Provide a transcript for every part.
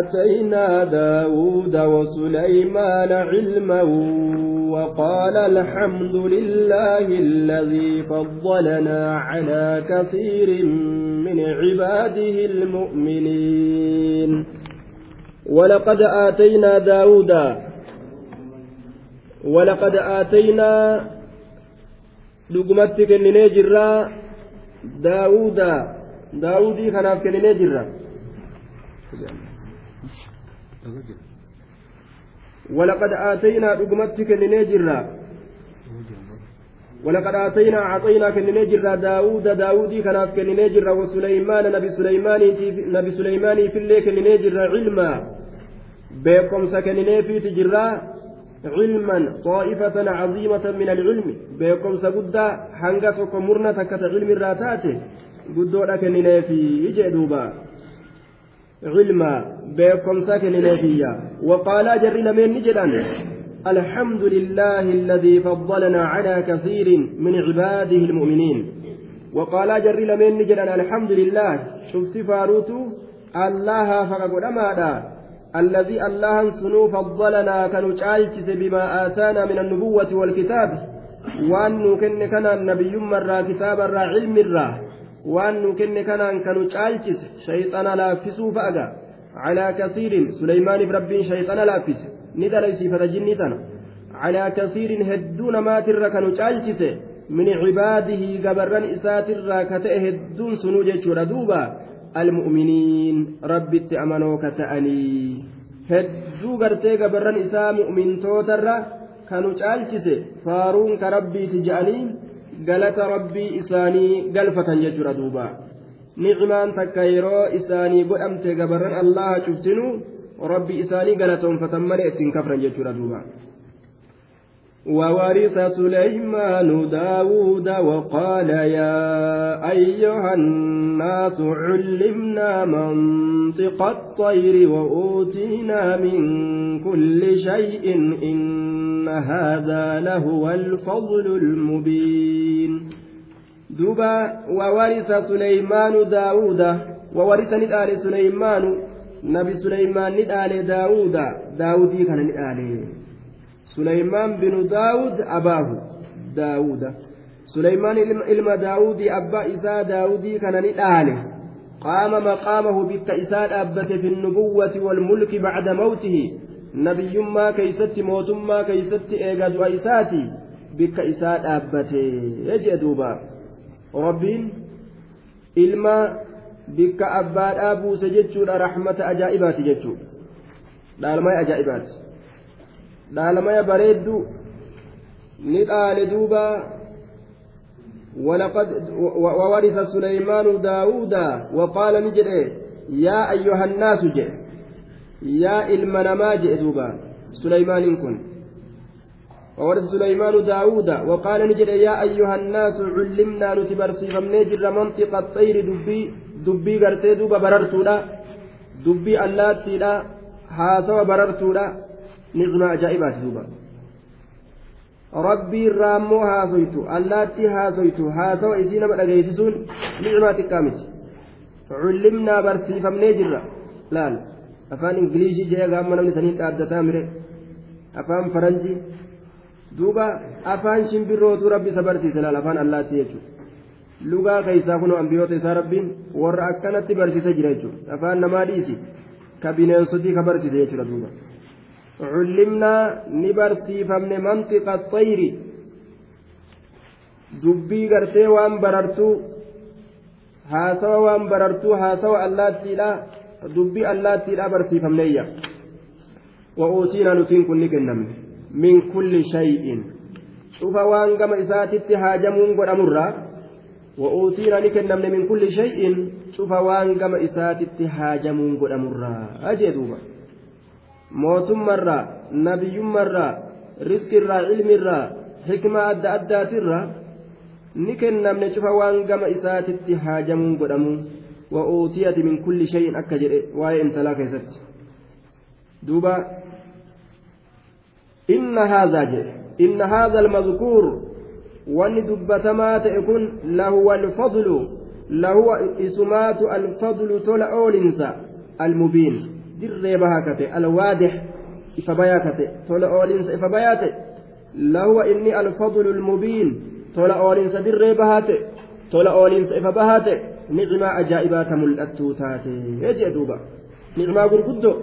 آتينا داود وسليمان علما وقال الحمد لله الذي فضلنا على كثير من عباده المؤمنين. ولقد آتينا داود ولقد آتينا لقمتك جرا داود داودي كنني جرا. ولقد آتينا لقمتك كنني جرا ولقد آتينا أعطينا كنني جرا داود داودي كناف كنني جرا وسليمان نبي سليمان نبي سليمان في الليل كنني جرا علما. بكم سكنني في تجرا علما طائفة عظيمة من العلم. بيكم سجدا حنقة مرنة كت علم الراتات. قدو لكن في يجدوبا علما بيكم سكن فيا وقال جر لمن نجدا الحمد لله الذي فضلنا على كثير من عباده المؤمنين. وقال جر لمن نجدا الحمد لله. شفت فاروت الله فقد أمادا الذي الله سنو فضلنا كنجالجس بما آتانا من النبوة والكتاب. وأن كن كان النبي مرة كتاب الرا علم الرا. وأن كن كان كنجالجس شيطان لافسو فأجا على كثير سليمان برب شيطان لافس ندرسي فتجني على كثير هدون ما تر كنجالجس من عباده قبرا إسات الرا كتئ هدون سنو جيشورا دوبا المؤمنين ربي أمنوا كتأني hedduu gartee gabarran isaa mu'mintootarra kanu caalchise faaruun ka rabbiiti je'anii galata rabbii isaanii galfatan jechuudha duuba ni'imaan takka yeroo isaanii godhamte gabarran allaha cuftinuu rabbi isaanii galatoonfatan malee ittiin kafran jechuudha duuba. وورث سليمان داود وقال يا أيها الناس علمنا منطق الطير وأوتينا من كل شيء إن هذا لهو الفضل المبين. دبا وورث سليمان داود وورث ندال سليمان نبي سليمان ندال داود داودي كان نداله سليمان بن داود أباه. داود. سليمان إلما داود أبا إساء داودي كان نتآله قام مقامه بك إساء أبت في النبوة والملك بعد موته. نبي ما كيست موت ما كيست إيجاد أيساتي بك إساء أبت يجي دوبا. ربين إلما بك أباد أبو سجدت رحمة أجائبات جدت لا ما أجائبات. Dhaalamaya bareeddu ni dhaale duuba. ولقد وورث سليمان داود وقال نجد يا أيها الناس جئ يا المنما جئ دوبا سليمان كن وورث سليمان داود وقال نجد يا أيها الناس علمنا نتبرسي فمنجر منطق الطير دبي دبي غرتي دوبا بررتولا دبي اللاتي لا هاسوا بررتولا نعمة أجائبات دوبا ammoo haasoytu allaatti haasoytu haasawaa isii nama dhageessisuun nicmaa xiqqaa miti cullimnaa barsiifamnee jirra laal afaan ingilishii jee gaamma namni sanii dhaaddataa mire afaan faranjii duuba afaan shimbirrootuu rabbi isa barsiise laal afaan allaatti jechuudha lugaa keessaa kunoo ambiyoota isaa rabbiin warra akkanatti barsiise jira jechuudha afaan namaa dhiisi ka bineensotii ka. cullimnaa ni barsiifamne mantiqa xayri dubbii gartee waan barartuu haasawa waan barartuu haasawa allaattiidha dubbii allaattiidha barsiifamneeyya wa'uutiina nutiin kun ni kennamne min kulli shay'in. Cufa waan gama isaatitti haajamuun godhamurra wa'uutiina ni kennamne min kulli shay'in cufa waan gama isaatitti haajamuun godhamurra ajee duuba. Mootummaarraa nabiyyummaarraa riskirraa ilmirraa hikmaa adda addaatirraa ni kennamne cufa waan gama isaatitti haajamuun godhamu wa uutiyati min kulli shayin akka jedhe waa'ee intalaa keessatti duuba inna haadhaa jedhe inna haadha almadkuur wanni dubbatamaa ta'e kun lahuwa alfadlu lahuwa isumaatu alfadlu tola oolinsa almubiin dirree bahaa kate alwaadix ifa bayaa kate tola oolinsa ifa bayaa ta'e lahuwa inni alfadlu lmubiin tola oolinsa dirree bahaa ta'e tola oolinsa ifa bahaa ta'e nicmaa ajaa'ibaa ta mul'attuu taate jee duuba nicmaa gurguddoo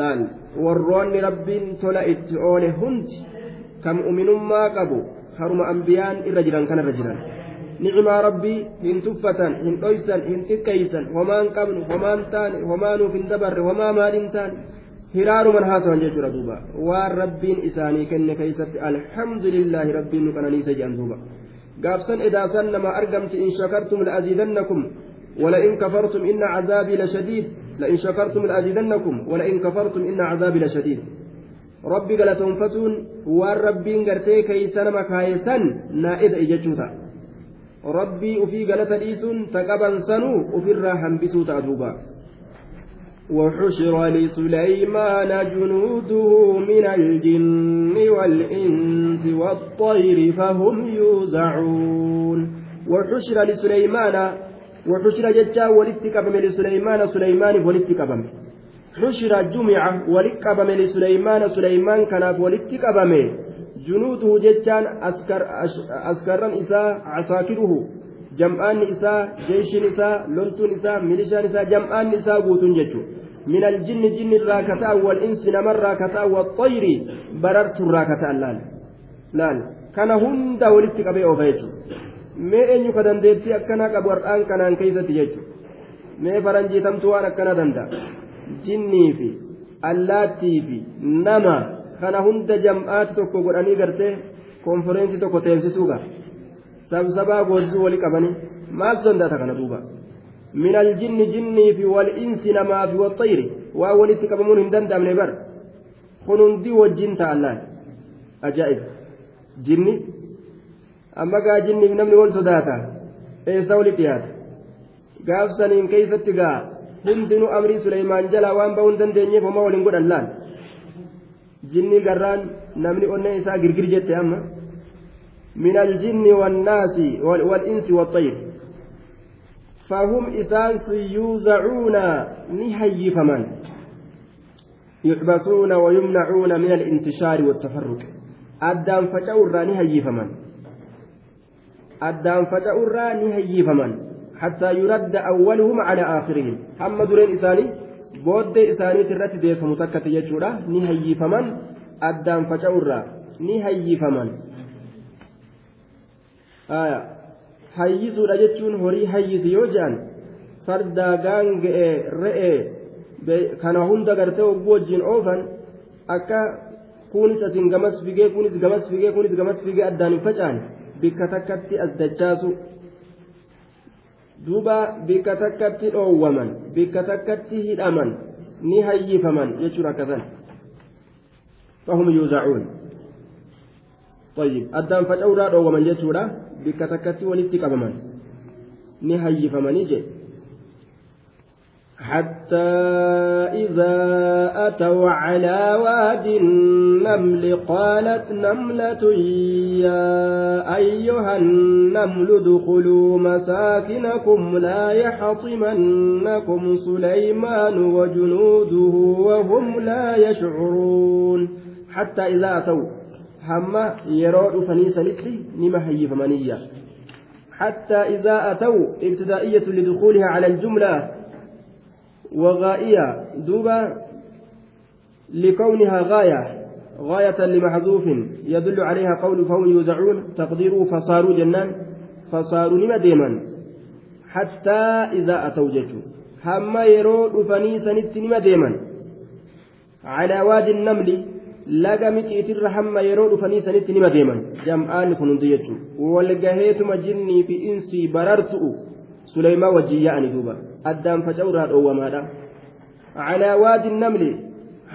laal warroonni rabbiin tola itti oole hundi kam uminummaa qabu haruma ambiyaan irra jiran kanarra jiran ni'imaa rabbii hin tuffatan hin dhoysan hin xiqqeeysan homaan qabnu homaan taane homaanuuf hin dabarre homaa maaliin taane hiraaruman haasawan jechuudha duuba waan rabbiin isaanii kenne keeysatti alhamdulillaahi rabbiin nu qananiise jedhan duuba gaafsan edaasan nama argamti in shakartum la'aziidannakum ولئن كفرتم إن عذابي لشديد لئن شكرتم لأزيدنكم ولئن كفرتم إن عذابي لشديد ربي قال تنفتون والربين قرتي كيسان مكايسان نائد إججوتا rabbii ufii galata dhiisuun taqaban sanuu ofirraa hambisuu ta'a duuba. وحشر لسليمان جنوده من الجن والإنس والطير فهم يوزعون وحشر لسليمان وحشر ججا ولتكبم لسليمان سليمان ولتكبم حشر جمع ولتكبم لسليمان سليمان كان ولتكبم junuuduhu jechaan askarran isaa casaakiruhu jam'aanni isaa jeeshiin isaa loltuun isaa milishaan isaa jam'aanni isaa guutuun jechuudha من الجن جن الراكتاء والإنس نما الراكتاء والطير بررت الراكتاء لال لال كان هند ولدت قبي أوفيتو mee eenyu ka dandeettii akkana qabu har'aan kanaan keeysatti jechu mee faranjiitamtu waan akkana danda'a jinnii fi allaattii fi nama kana hunda jam'aati tokko godhanii gartee konfereensii tokko teessisuuga sabsabaa goosisuu walii qabanii maal danda'ata kana duuba? من الجن جني في والإنس نما في والطير وأولي تقبمون هندن دامن بر خنون دي والجن تعالى أجائب جني أما قا جني في نمني والصداتا إيه سولي تيات قاف سنين كيف تقا هندنو أمري سليمان جلا وان باون دندني فما ولين قد اللان jinni garraan namni onnee isaa girgir jette amma? Min aljinni wannaasi walinsi waxayr فهم إسانس يوزعون نهيفمن يحبسون ويمنعون من الانتشار والتفرق أدام فجأورا نهيفمن أدام فجأورا نهيفمن حتى يرد أولهم على آخرهم هم درين إساني booddee isaaniit irratti beekamu takkate jechuudha. Ni hayyifaman addaan faca'urraa. Ni hayyifaman hayyisuudha jechuun horii hayyisi yoo jedhan fardaa gaanga'ee re'ee kana hunda gartee ogguu wajjiin oofan akka kunis asiin gamas figee kunis gamas figee kunis gamas figee addaan hin faca'an bikka takkatti as dachaasu duuba bikka takkatti dhoowwaman bikka takkatti hidhaman ni hayyifaman jechuun akkasan fahum yuuzacuun طيب أدام فجأورا dhoowwaman jechuudha bikka takkatti walitti qabaman ni hayyifaman je حتى إذا أتوا على واد النمل قالت نملة يا أيها النمل ادخلوا مساكنكم لا يحطمنكم سليمان وجنوده وهم لا يشعرون. حتى إذا أتوا هم يرون فنيسا نما هيفمنية حتى إذا أتوا ابتدائية لدخولها على الجملة وغائية. دوبا لكونها غاية غاية لمحذوف يدل عليها قول فهم يوزعون تقديره فصاروا جنان فصاروا نما ديما حتى إذا أتوا جتوا هم يرون فنيسا نما ديما على وادي النمل yeroo dhufanii sanitti nima deeman jam'aanni kun hundi jechuudha walgaheetuma jinnii fi insii barartu'u wajjin yaa'anii duuba addaan faca'urraa dhoowwamaadha calaa waadi namli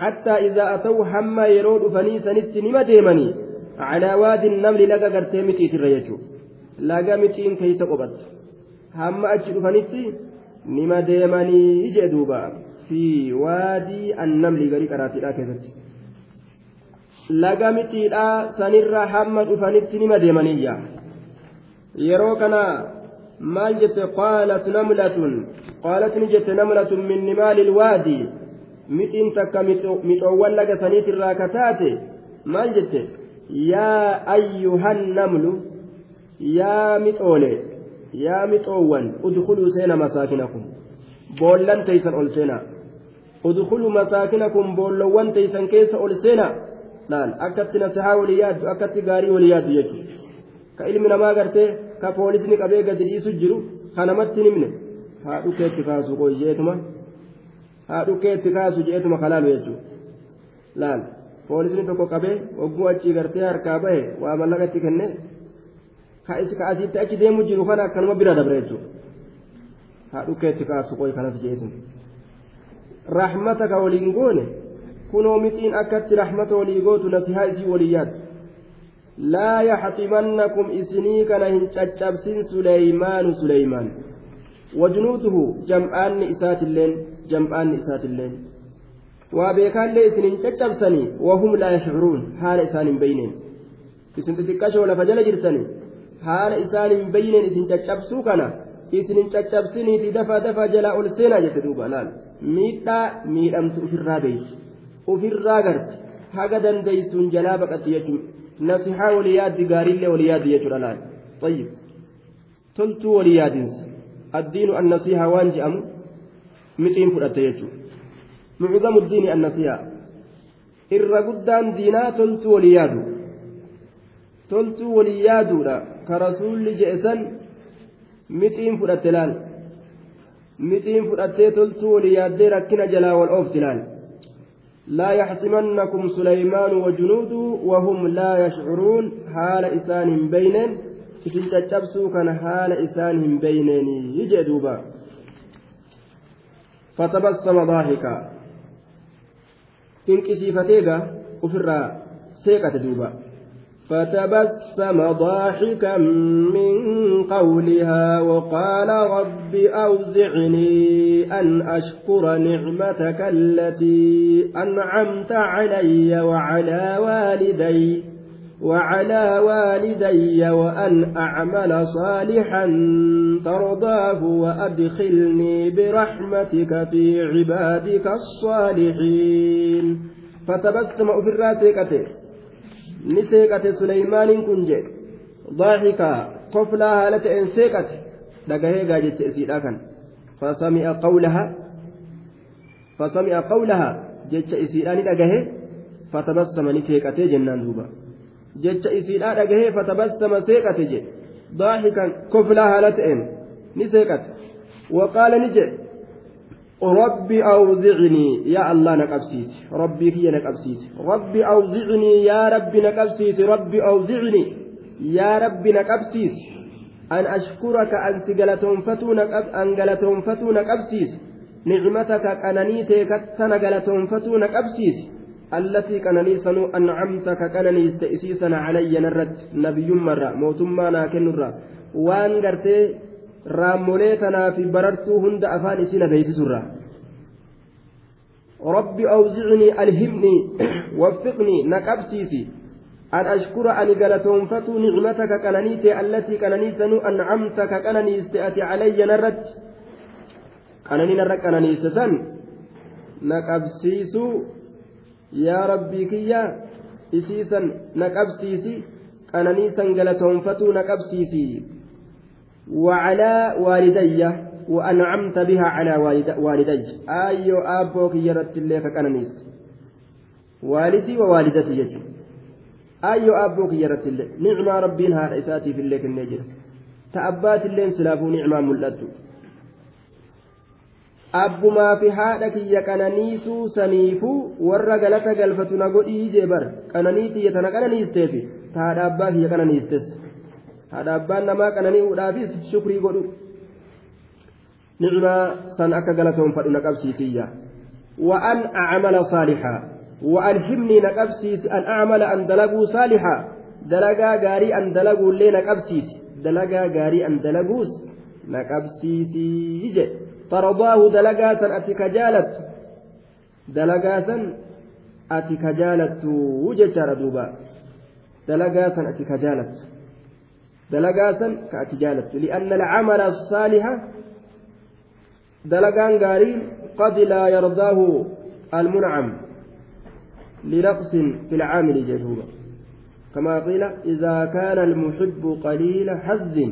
hattaa idaa atawu hamma yeroo dhufanii sanitti nima deemanii calaa waadi namli laga gartee miciitirra jechuudha laga miciin keeysa qophattu hamma achi dhufanitti nima deemanii jee duuba fi waadii annamli garii qaraatiidhaa keessatti. laga mitiidhaa sanirra hamma dhufanitti nima deemaniyya yeroo kana maal jette qaalat namlatun qaalat ni jette namlatun min nimaali ilwaadi mixiin takka mixoowwan laga saniitirraa kataate maal jette yaa ayyuhan namlu yaa mixoole yaa mixoowwan udkuluu seena masaakinakum boollan teeysan ol seenaa udkuluu masaakinakum boollowwan teeysan keessa ol seenaa laal akkatti nasihaa walii yaaddu akkatti gaarii walii yaaddu jechuudha ka ilmi namaa gartee ka poolisni qabee gadi dhiisu jiru kanamatti nimne haa dhukeetti kaasu qoyyeetuma haa dhukeetti kaasu jeetuma kalaalu jechuudha. Laal poolisni tokko qabee hogguu achii gartee harkaa bahe waa mallaqatti kenne ka asitti achi deemu jiru kana akkanuma bira dabre jechuudha. Haa dhukeetti kaasu qoy kanas jeetuma. Rahmata ka waliin goone kunoo mixiin akkatti rahmata walii gootu nasihaa isii walii yaaddu jam'aanni isaatilleen jam'aanni isaatilleen waa beekaallee isin hin caccabsanii wahum laa yashcuruun haala isaan hin beyneen isin xixiqqashoo lafa jala jirtanii haala isaan hin beyneen isin caccabsuu kana isin hin caccabsiniiti dafa dafa jalaa ol seenaa jette duuba laal miidhaa miidhamtu ofirraa beeysi ofirraa garte haga dandeeysuun jalaa baqatti jechuun walii yaadinsa addiinu annasiihaa waan je'amu mixiin fudhatte jechuudha mucdamu diini annasiihaa irra guddaan diinaa toltuu walii yaadu toltuu walii yaaduudha ka rasuulli je'esan mixiin fudhatte laal mixiin fudhattee toltuu walii yaaddee rakkina jalaa wal oofti laal لا يحطمنكم سليمان وجنوده وهم لا يشعرون حال إسان بينهم isin caccabsuu kana haala isaan hin beyneenii jee duuba fatabassama daahika dinqisiifateega ufirraa seeqate duuba فتبسم ضاحكا من قولها وقال رب أوزعني أن أشكر نعمتك التي أنعمت علي وعلى والدي وعلى والدي وأن أعمل صالحا ترضاه وأدخلني برحمتك في عبادك الصالحين. فتبسم في الراتقة نسيقة سليمان كنجي ضاحكا قفلا هالة إن سيقت دقهي قاجت إسيراكا فسمع قولها فسمع قولها جت إسيراني دقهي فتبسم نسيقة جنان دوبا jecha isiidhaa dhagahee fatabassama seeqate jedhe. Daahikan koflaa haala ta'een ni seeqate. Waqaala ni jedhe ربي أوزعني. يا الله نقبسيت. ربي كي نقبسيت. ربي أوزعني. يا ربي نقبسيت. ربي أوزعني. يا ربي نقبسيت. أن أشكرك أن تقلتهم فتون أن قلتهم فتون قبسيت نعمتك أننيتك تنقلتهم فتون قبسيت التي كان سنو أنعمتك كان يستئسيسا علي نرد. نبي مرة. موتما ناكن نرى وان قرتي راموليتنا في بررتو هند أفان سنة بيت سرة ربي أوزعني ألهمني وفقني نكبسيسي أن أشكر أن قالتهم فتو نعمتك كنانيتي التي كنانيسنو أنعمتك كناني استأتي علي نرد كناني نرد كناني سسن نكبسيسو yaa rabbii kiyya isiisan na qabsiisi. Qananiisan galatoonfatuu na qabsiisi وعلى والدي وأنعمت بها على والدي أيو أبوك يرت لك كنانيس والدي ووالدتي يجب أيو أبوك يرت لك نعمة ربنا إساتي في الليل النجر تأبات اللين سلافو نعمة ملأتو abbumaa fi haadha kiyya qananiisuu saniifuu warra galata galfatu na godhii jee bar qananii kiyya tana qananiisteefi ta haadha abbaa kiyya qananiistes haadha abbaan namaa qananii'uudhaafis shukrii godhu. Nicmaa san akka galatoonfadhu na qabsiisiyya وأن أعمل صالحا وألهمني نقبسيس أن أعمل أن دلقوا صالحا دلقا غاري أن دلقوا لي نقبسيس دلقا غاري أن دلقوس نقبسيسي يجي ترضاه دلقاتا أتي كجالت دلقاتا أتي كجالت وججار دوبا دلقاتا أتي كجالت دلقاتا كأتي جالت. لأن العمل الصالح دلقان قارين قد لا يرضاه المنعم لنقص في العامل جدوبا كما قيل إذا كان المحب قليل حظ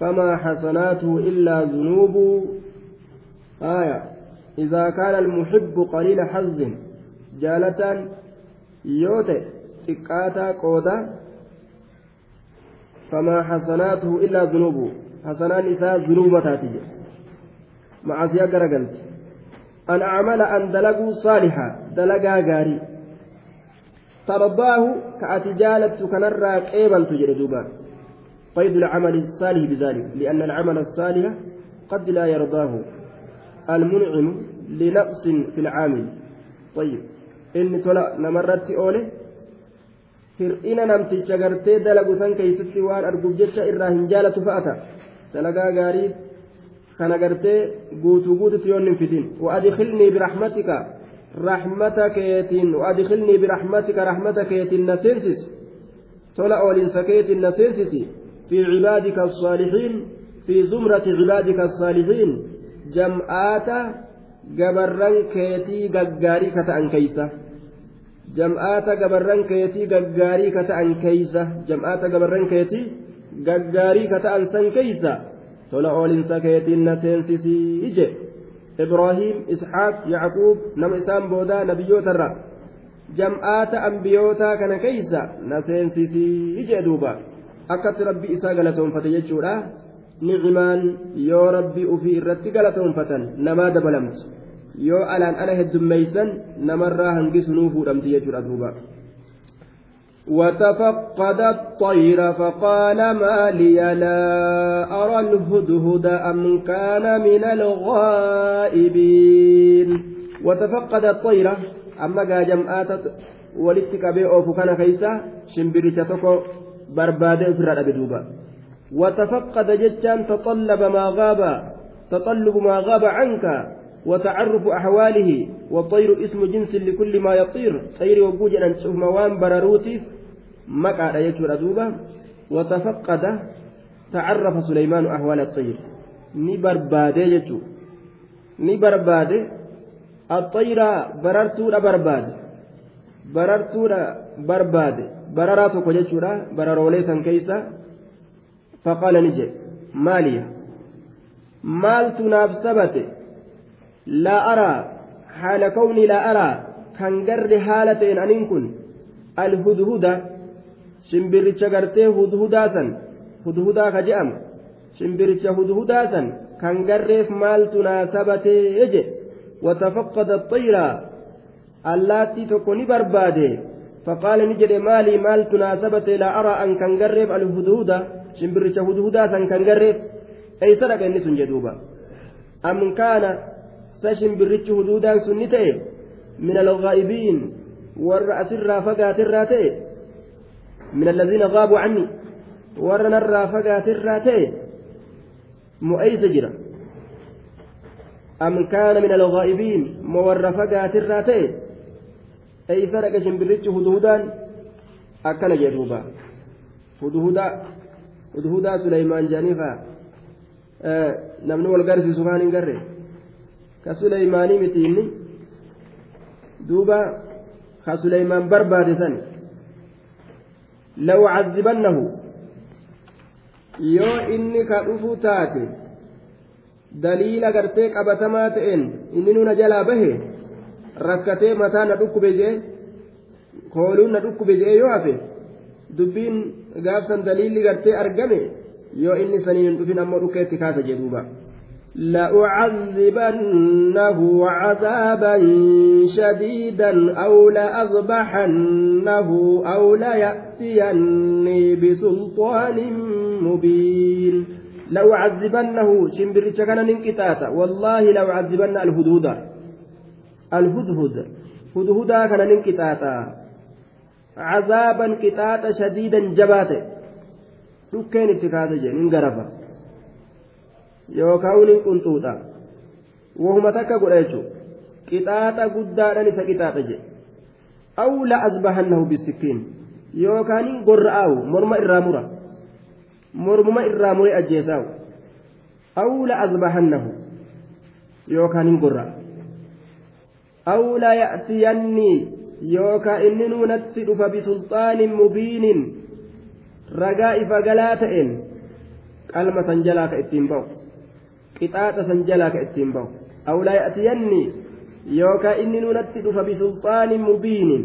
فما حسناته إلا ذنوب. آية إذا كان المحب قليل حظ جالة يوتي سكاتا قودا فما حسناته إلا ذنوب. حسنان إساء ذنوب تاتي. معصية قرقلت أن أعمل أن دلقوا صالحا. دلقا غاري. ترضاه كأتجالت كنرى قيبل تجري دوبان قيد العمل الصالح بذلك. لأن العمل الصالح قد لا يرضاه. المنعم لنقص في العامل. طيب. إني تلا نمرت أولي hir'ina namticha gartee dalagu san keeysatti waan arguuf jecha irraa hin jaalatu fa'ata dalagaa gaarii kana gartee guutuu guututti yoon hin fidin wa'adikilnii birahmatika rahmata keetiin wa'adikilnii birahmatika rahmata keetiin na seensis tola oolinsa keetiin na seensisi fi cibaadika الصالحين في زمرة عبادك الصالحين جمعات gabarran keetii gaggaarii ka ta'an keeysa jam'aata gabarran keetii gaggaarii ka ta'an keeysa jam'aata gabarran keetii gaggaarii ka ta'an san keeysa tola oolinsa keetiin na seensisii ije ibraahiim isxaaq yacquub nama isaan boodaa nabiyyootarra jam'aata ambiyootaa kana keeysa na seensisii ije duuba akkatti rabbi isaa galatoonfate jechuudha nicimaan yoo rabbi ufii irratti galatoonfatan namaa dabalamti yoo alaan ala heddummeeysan namarraa hangisunuu fuudhamti jechuudha duuba. وتفقد الطير فقال ما لي لا أرى الهدهد أم كان من الغائبين وتفقد الطير أما قا جمعات ولدتك بيئوف كان كيسا شمبريتا تكو بربادة في الرأب دوبا وتفقد جتان تطلب ما غاب تطلب ما غاب عنك وتعرف أحواله والطير اسم جنس لكل ما يطير طير وجوج أن تشوف موان براروتي مكا يجور دوبا وتفقد تعرف سليمان أحوال الطير barbaade jechuun ni barbaade axxayra barartuudha barbaade barartuudha barbaade bararaa tokko jechuudha bararoolee san keeysa faqaala ni jedhe maaliya maaltu naaf sabate laa araa haala kawni laa araa kan garre haala ta'een aniin kun alhudhuda shimbiricha gartee hudhudaa san hudhudaa ka je'amu shimbiricha hudhudaa san kan garreef maaltu naa sabatee jedhe watafaqqada xayra allaattii tokko ni barbaade faqaala ni jedhe maalii maaltu naa sabate laa araa an kan garreef alhudhuda shimbiricha hudhudaa san kan garreef eeysa dhaqa inni sun jedhuuba am kaana sa shimbirichi huduudaan sun ni ta'e min alghaa'ibiin warra asirraa fagaatirraa ta'e min allaziina gaabuu canni warra narraa fagaatirraa ta'e mu'eysa jira am kaana min alghaa'ibiin mo warra fagaatirraa ta'e eeysa dhaqa shimbirichi huduudaan akkana jedhuuba hudhudaa hudhudaa suleymaan jaaniifaa namni wal garsiisu kaan hin garre ka suleymaanii miti duuba ka suleymaan barbaade san law cazzibannahu yoo inni ka dhufu taate daliila gartee qabatamaa ta'een inni nuna jalaa bahe rakkatee mataa na dhukkube jee kooluun na dhukkube jee yoo hafe dubbiin gaafsan daliilli gartee argame yoo inni saniin dhufin ammoo dhukkeetti kaasa jedhuuba لأعذبنه عذابا شديدا أو لأذبحنه أو ليأتيني بسلطان مبين. لأعذبنه شمبر كان ننكتاتا والله لأعذبن الهدهد. الهدهد. هدهدا كان ننكتاتا عذابا كتاتا شديدا جباتا kaasa jedhe nin garafa yookaan nin qunxuuxa wahuma takka godha jechuun qixaaxa guddaadhaan isa qixaaxa jedhe awla asbahannahu bisikkiin yookaan gorra'aawu morma irraa mura mormuma irraa mure ajjeesaawu awla asbahannahu yookaan gorra'a أو لا يأتيني يوكا إننو نتدف بسلطان مبين رجاء فقلاتئن qalma san jalaa ka ittiin bahu qixaaxa san jalaa ka ittiin bahu aw laa ya'tiyanni yookaan inni nunatti dhufa bisulxaanin mubiinin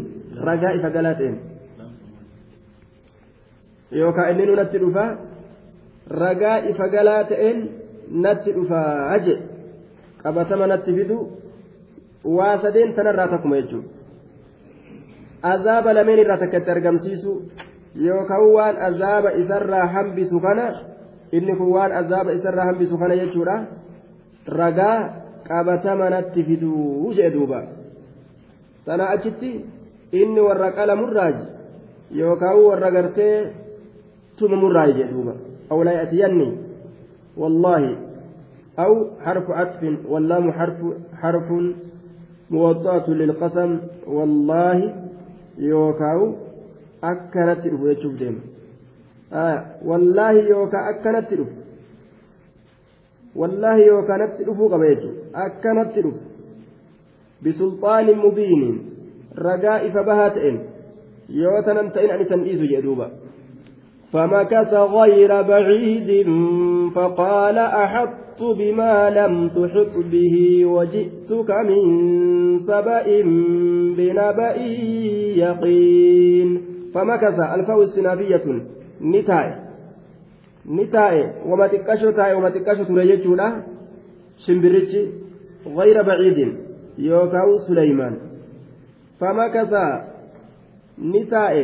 ragaa ifa galaa ta'een yookaan inni nunatti dhufa ragaa ifa galaa ta'een natti dhufa aje qabatama natti fidu waa sadeen tanarraa takkuma jechuudha azaaba lameen irraa takka itti argamsiisu yookaan waan azaaba isarraa hambisu kana. Inni kun waan azaaba isarraa hambisu kana jechuudha ragaa qabatama natti fiduu jee duuba sana achitti inni warra qalamurraaji yookaan warra gartee tumamurraaji jee duuba aw laa ya'tiyanni wallaahi أو حرف عطف واللام حرف حرف موطأة للقسم والله يوكاو أكنت الوجه ديما wallaahi yookaan akkanatti dhufu wallaahi yookaanatti dhufuu qaba jechuudha akkanatti dhufu bisulxaanin mubiiniin ragaa ifa bahaa ta'een yoo tanan ta'in ani san dhiisu jedhe duuba فمكث غير بعيد فقال أحطت بما لم تحط به وجئتك من سبأ بنبأ يقين فمكث الفو السنابية ni taa'e. Ni taa'e. Wama xiqqasho taa'e wama xiqqasho ture jechuudha. Shimbirichi غير بعيد يوكاو سليمان فمكث نتاء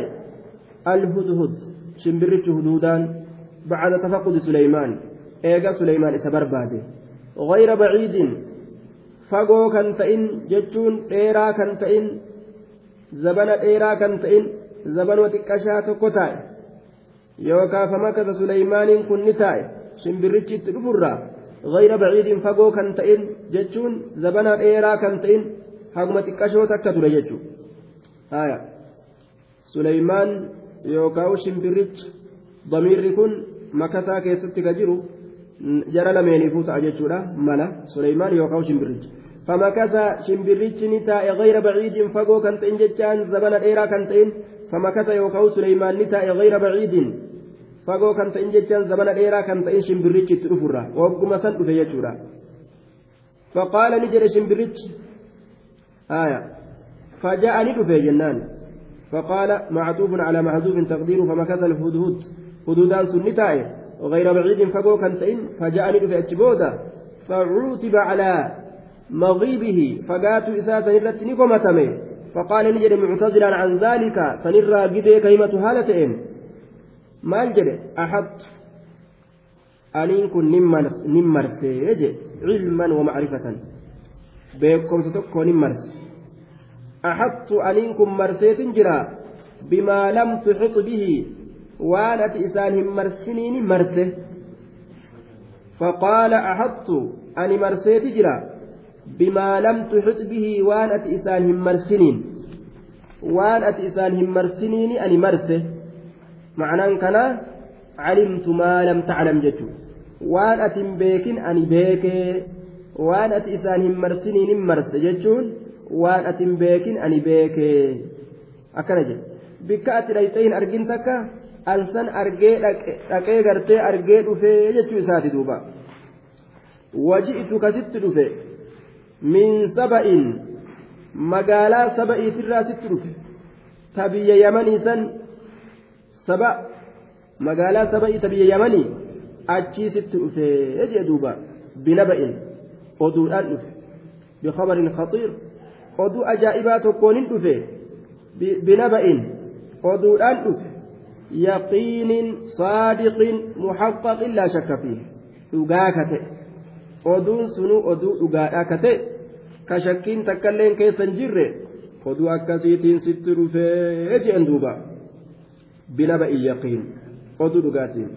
الهدهد شمبرت هدودان بعد تفقد سليمان ايغا سليمان اسبرباده غير بعيد فغو كان تئن جتون ديرا كان تئن زبن ديرا كان تئن زبن وتكشا تكوتاي yookaan famakasa suleymaaniin kun ni taa'e shimbirrichi itti dhufurraa kan ta'in jechuun zabana dheeraa kan ta'in haguma xiqqashoo takka ture jechuudha suleymaan yookaan shimbirrichi damiirri kun makasaa keessatti ka jiru jara lameeniifuu ta'a jechuudha mala suleymaan yookaan shimbirrichi famakasa shimbirrichi ni taa'e gayra baciidin fagoo kan ta'in jechaan zabana dheeraa kan ta'in famakasa yookaan suleymaan ni taa'e gayra baciidin fagoo kan ta'in jechaan zamana dheeraa kan ta'in shimbirrichi itti dhufurra. Wagguma san dhufe jechuudha. Faqaala ni jedhe shimbirrichi. Aya. فجاءني دفي جنان فقال معطوف على محذوف تقديره فمكث الهدهد هدودان سنتاي غير بعيد فقو كنتين فجاءني دفي أتشبودا فعوتب على مغيبه فقات إساسا التي نقمتمي فقال نجد معتذرا عن ذلك سنرى قدي كلمة هالتين maal jedhe axadtu aniin kun nin marsee jedhe cilman wa macrifatan beekomsa tokko nin marse axadtu aniin kun marseetin jira bimaa lam tuxit bihi waan ati isaan hin marsiniini marse فقال أحطت أني مرسيت جرا بما لم تحط به وان أتي إسان هم مرسنين وان أتي إسان هم مرسنين أني مرسه معنaan kana calimtu maa lam taclam jechu waan ati hin beekin ani beekee waan ati isaan hin marsiniin hin marse jechuun waan ati hin beekin ani beekee akkana jedhe bikka ati dhayxee hin argin takka ansan argee dhaqee gartee argee dhufee jechuu isaati duuba waji'tu kasitti dhufe min saba'in magaalaa saba'iitirraa sitti dhufe ta biyya yamanii san saba magaalaa saba'iita biyya yamanii achii sitti dhufee jee duuba binaba'in oduudhaan dhufe bikabarin khaxiir oduu ajaa'ibaa tokkoon hin dhufe binaba'in oduudhaan dhufe yaqiinin saadiqin muhaqqaqin laa shakka fiih dhugaa kate oduun sunuu oduu dhugaadhaa kate ka shakkiin takkailleen keessa hin jirre oduu akkasiitiin sitti dhufee jeen duuba بنبأ يقين أدرقاتين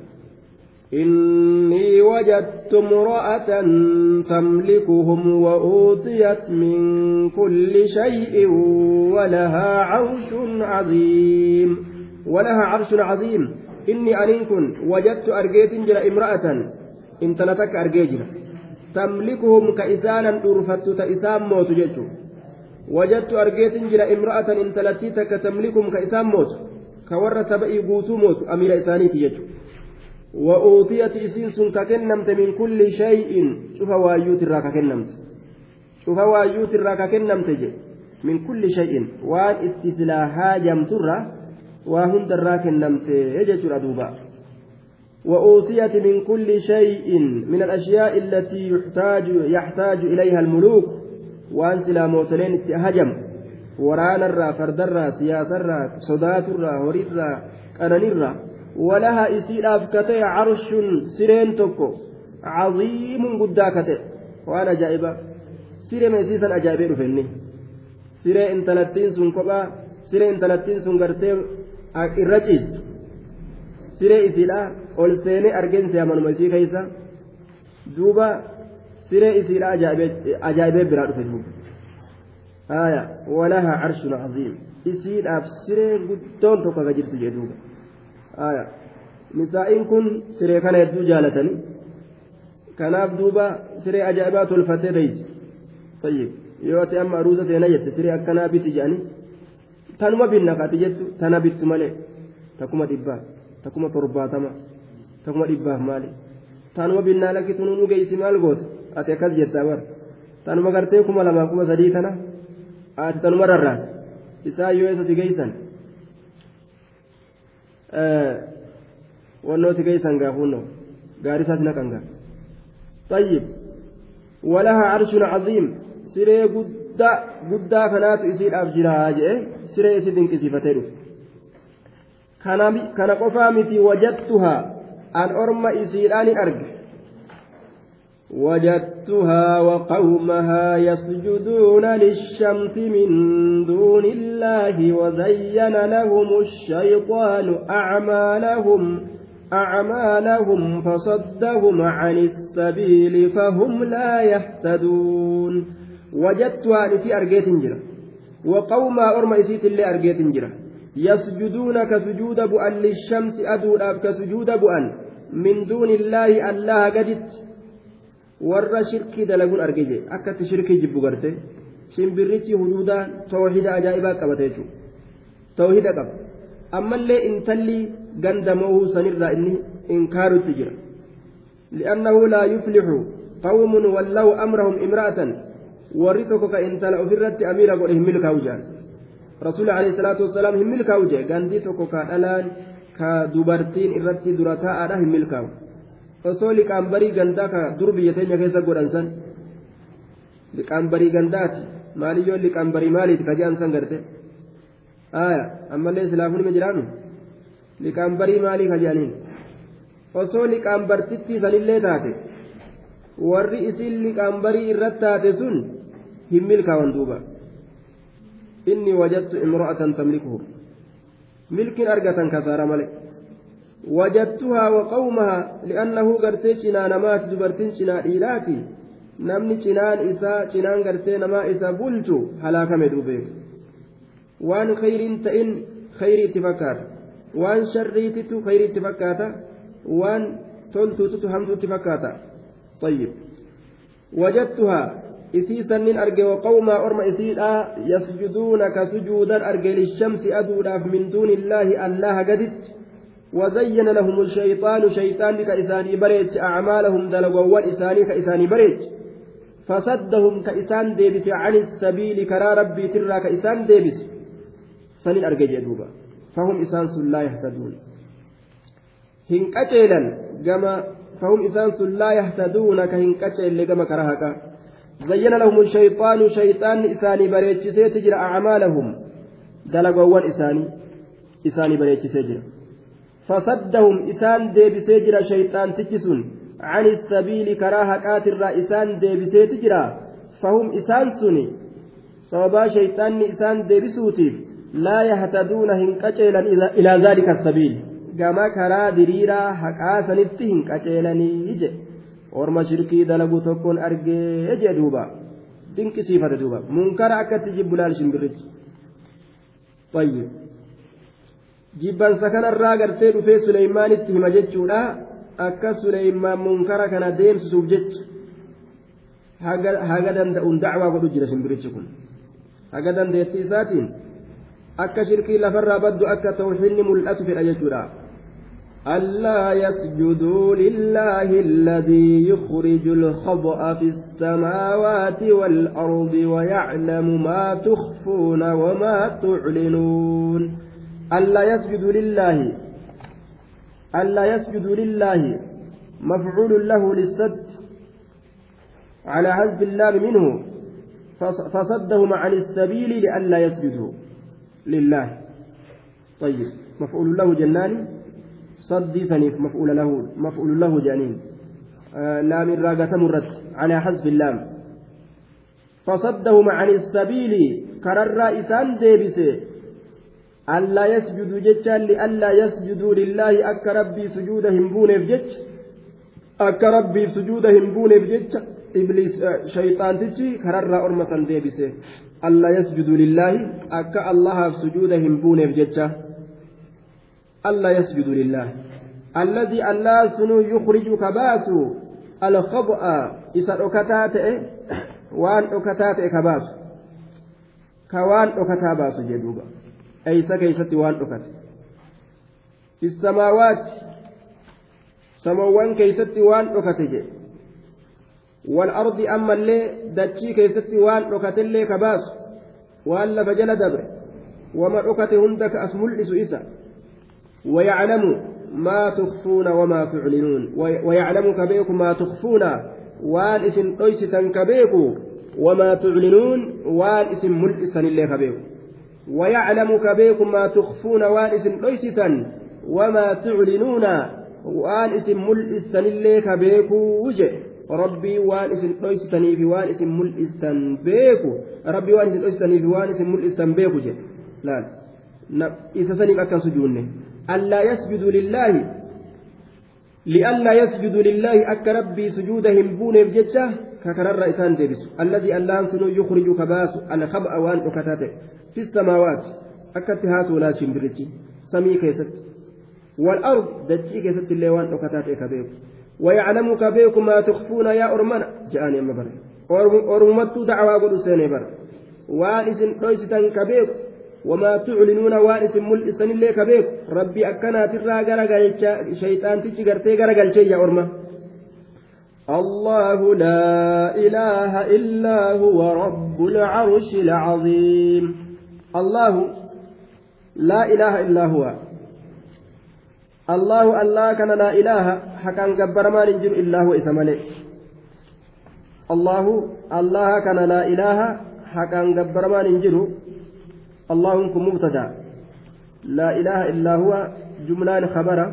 إني وجدت امرأة تملكهم وأوتيت من كل شيء ولها عرش عظيم. ولها عرش عظيم. إني أنكن وجدت أرجيت جرى امرأة. إن تنتك أرجيجنا تملكهم كإسانا أرفت تإسام موت wajattu argeetin jira imra'atan intalattii takka tamlikum ka isaan mootu ka warra saba'ii guutuu mootu amiira isaaniiti jechuudha. وأوتيت إسين ككنمت من كل شيء شوف وايوت الراكا كنمت شوف وايوت الراكا كنمت جي من كل شيء وان استسلاها جمترة وهند الراكا كنمت يجي دوبا وأوتيت من كل شيء من الأشياء التي يحتاج يحتاج إليها الملوك وان سلا موتلين هجم ورانا الرا فرد الرا سياسة الرا صدات الرا هوري الرا قرن الرا ولها إسيلاف كتي عرش سرين توكو عظيم قدا كتي وأنا جائبة سيري ميسيسا أجائبين فيني سيري انتلتين سن كبا سيري انتلتين سن قرتي الرجيز siree isiidha ol seenee argeen seemanuma isii keessa. Duuba siree isiidha ajaa'ibee biraa dhufe duuba caziim isiidhaaf siree guddoon tokko akka jirtu jee duuba haya nisaa'iin kun siree kana hedduu jaalatanii kanaaf duuba siree ajaa'ibaa tolfatee beeysi tayyib yoo ati amma aruusa seena jette siree akkanaa biti jedhanii tanuma binna kaati jettu tana bittu malee takkuma dhibbaa takkuma torbaatama takkuma dhibbaaf maali taanuma binnaa lakkitu nu geessi maal goote ati akkas asanuma rarraate isaa yoo isa si geeysan wannoo si geeysan gaafuunnoo gaarii isaas naqan gaa ayyib walahaa arshun caziim siree gudda guddaa kanaatu isiidhaaf jiraa jedhe siree isi dinqisiifatee dhufe kana qofaa miti wajattuhaa. An orma isiidhaan hin arge. وجدتها وقومها يسجدون للشمس من دون الله وزين لهم الشيطان أعمالهم أعمالهم فصدهم عن السبيل فهم لا يهتدون. وجدتها لتي أرجيت جرا وقومها أرم إسيت اللي أرجيت جرا يسجدون كسجود بؤن للشمس أدود كسجود بؤن. من دون الله الله قدت. Warra shirkii dalaguun arge jee akkatti shirkii jibbu garte shimbirrichi huduudaa tawhida ajaa'ibaa qabate jechuudha tawhida qaba ammallee intalli ganda moohuu sanirraa inni inkaarutti jira li'annahu laa yuflixu qawmun wallaw amrahum imra'atan warri tokko ka intala ofirratti amiira godhe hin milkaa'u jedhan rasuuli alayhi salaatu wasalaam hin milkaa'u jee gandii tokko ka dhalaan ka dubartiin irratti dura taa'aadha hin milkaa'u osoo liqaanbarii gandaa ka dur biyya teenya keessa godhan san liqaanbarii gandaati maaliyyoo liqaanbarii maaliiti ka jedhan san garte aya ammallee islaafuun ima jiraanu liqaanbarii maalii ka jedhaniin osoo liqaanbartittii sanillee taate warri isin liqaanbarii irratti taate sun hin milkaawan duuba inni wajadtu imro'atan tamlikuhum milkin argatan kasaara malee وجدتها وقومها لأنه قرتي شنان مات دبرتين شنا إيلاتي. نمني شنان إسا شنان قرتي نما إسا بلتو هلاك مدوبيك وان خير تئن خير اتفكار وان شر تتو خير اتفكاتا وان تلتو تتو حمد اتفكاتا طيب. وجدتها إسيسا من أرجي وقوما أرم إسيدا يسجدون كسجودا أرجي للشمس أدولا من دون الله الله قدت. وزين لهم الشيطان شيطان كإساني بريج أعمالهم دلقوا إساني كإساني بريج. فصدهم كإسان ديبس عن السبيل كرا ربي ترى كإسان ديبس. سنين أرجع دوبا فهم إسان لا يهتدون. هنكتيلا جما فهم إسان لا يهتدون كهنكتيل لجما كرهك. زين لهم الشيطان شيطان إساني بريج سيتجرى أعمالهم. دلقوا إساني إساني بريج سيجرى فصدهم إسان ديبسي جرا شيطان تجسون. عن السبيل كراهة كاتر إسان ديبسي تجرا. فهم إسان سني صوبا شيطان إسان ديبسوتيف. لا يهتدون هنكتشيلا إلى ذلك السبيل. كما كرا دريرا حقاسا نتهن كتشيلاني يجي orma shirkii dalagu tokkoon argee jee duuba dinqisiifate duuba munkara akkatti jibbu laal shimbirrichi طيب. Jibbansa kanarraa gartee dhufee suleymaanitti hima jechuudha akka suleymaan munkara kana deemsisuuf jecha haga danda'uun dacwaa godhu jira shimbirichi kun haga dandeettii isaatiin akka shirkii lafarraa baddu akka tawxiidni mul'atu fedha jechuudha ألا يسجدوا لله الذي يخرج الخبأ في السماوات والأرض ويعلم ما تخفون وما تعلنون ألا يسجدوا لله ألا يسجدوا لله مفعول له للسد على حزب اللام منه فصدهم عن السبيل لئلا يسجدوا لله. طيب مفعول له جنان صدي سنيف مفعول له مفعول له جانين آه لام الراقة مرت على حذف اللام. فصدهم عن السبيل كرر إسان ألا يسجدوا جتشا لألا يسجدوا لله أك ربي سجودهم بونف جتش. أك ربي سجودهم بونف جتش. إبليس شيطان تجي كرر أرمة ديبسي ألا يسجدوا لله أك الله سجودهم بونف جتشا ألا يسجد لله. الذي الله سنو يخرج كباس الخبأ إذا أكتات وان أكتات كباس كوان أكتا باس أي سكيست وان أكت في السماوات سموان كيست وان أكت والأرض أما اللي دتشي كيست وان أكت اللي كباس وان لفجل دبر وما أكت هندك أسمل إسا ويعلم ما تخفون وما تعلنون ويعلم كبيك ما تخفون وان اسم قيسة كبيك وما تعلنون وان اسم ملئسا اللي كبيك ويعلم كبيك ما تخفون وان اسم قيسة وما تعلنون وان اسم ملئسا اللي كبيك وجه ربي waan isin mul'istan beeku rabbii waan isin dhoysitanii fi waan isin mul'istan beeku jedhe laal isa saniif akkan sujuunne ألا يسجدوا لله لئلا يسجدوا لله أك ربي سجودهم بون بججة ككرر إسان ديبس الذي ألان سنو يخرج كباس الخبأ وان أكتاته في السماوات أكتهاس ولا شمبرتي سمي كيست. والأرض دجي كيست اللي وان أكتاته كبيك ويعلم كبيك ما تخفون يا أرمنا جاءني أما بر أرمتو دعوى قدو سيني بر. وان إسن كبيك وما تعلنون وارث ملئسن اللي كبيك ربي أكنات الراجل شيطان تيجي قرتي قرقل يا أرمى الله لا إله إلا هو رب العرش العظيم. الله لا إله إلا هو. الله الله كان لا إله حكا جبر ما ننجر إلا هو إثمالي الله الله كان لا إله حكا جبر ما ننجر الله كن مبتدا. لا إله إلا هو جملان خبرة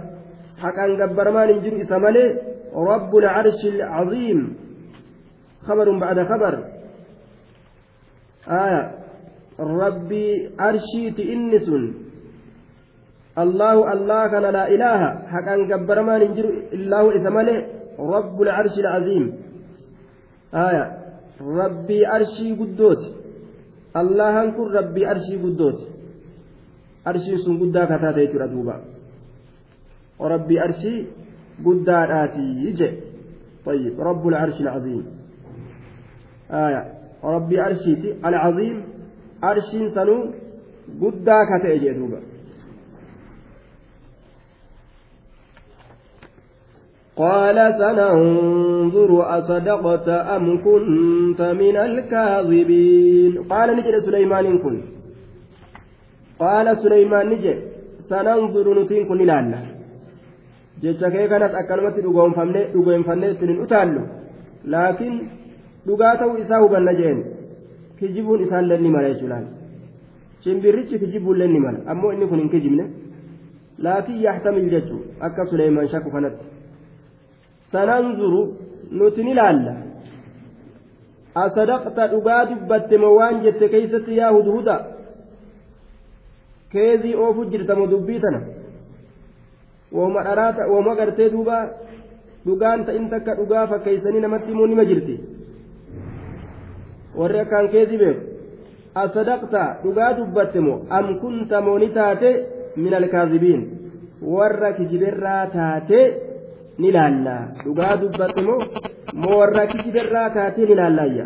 حقا جبر ما ننجر إسمالي رب العرش العظيم. خبر بعد خبر. آية. ربي أرشيت إنس. الله الله كان لا إله. حقا جبر ما ننجر إلا هو رب العرش العظيم. آية. ربي أرشي قدوت allahan kun rabbii arshii guddooti arshiin sun guddaa kataate jechuudha duuba rabbii arshii guddaadhaati je طيب رب العرش العظيم آية ربي أرشيتي العظيم أرشين سنو قدا كتئ دوبا قال سننظر أصدقت أم كنت من الكاذبين قال نجد سليمان كن قال سليمان نجد سننظر نتين كن jecha kee kanas akkanumatti dhugoonfannee ittiin hin utaallu laakiin dhugaa ta'uu isaa hubanna jeen kijibuun isaallee ni mala jechuudhaan shimbirrichi kijibuullee ni mala ammoo inni kun hin kijibne laakiin yaxtamil jechuu akka suleymaan shakku kanatti sananzuru nuti ni laalla asadaqta dhugaa dubbatte moo waan jette keeysatti yaa hudhuda keezii oofu jirtamo dubbii tana wooma dharaata wooma gartee duuba dhugaan ta'in takka dhugaa fakkeeysanii namatti immoo nima jirti warri akkaan keezii beeku asadaqta dhugaa dubbatte moo am kunta moo ni taate min alkaazibiin warra kijiberraa taate ni laalla dhugaa dubbatte moo moo warra kijiberraa taatee ni laallaayya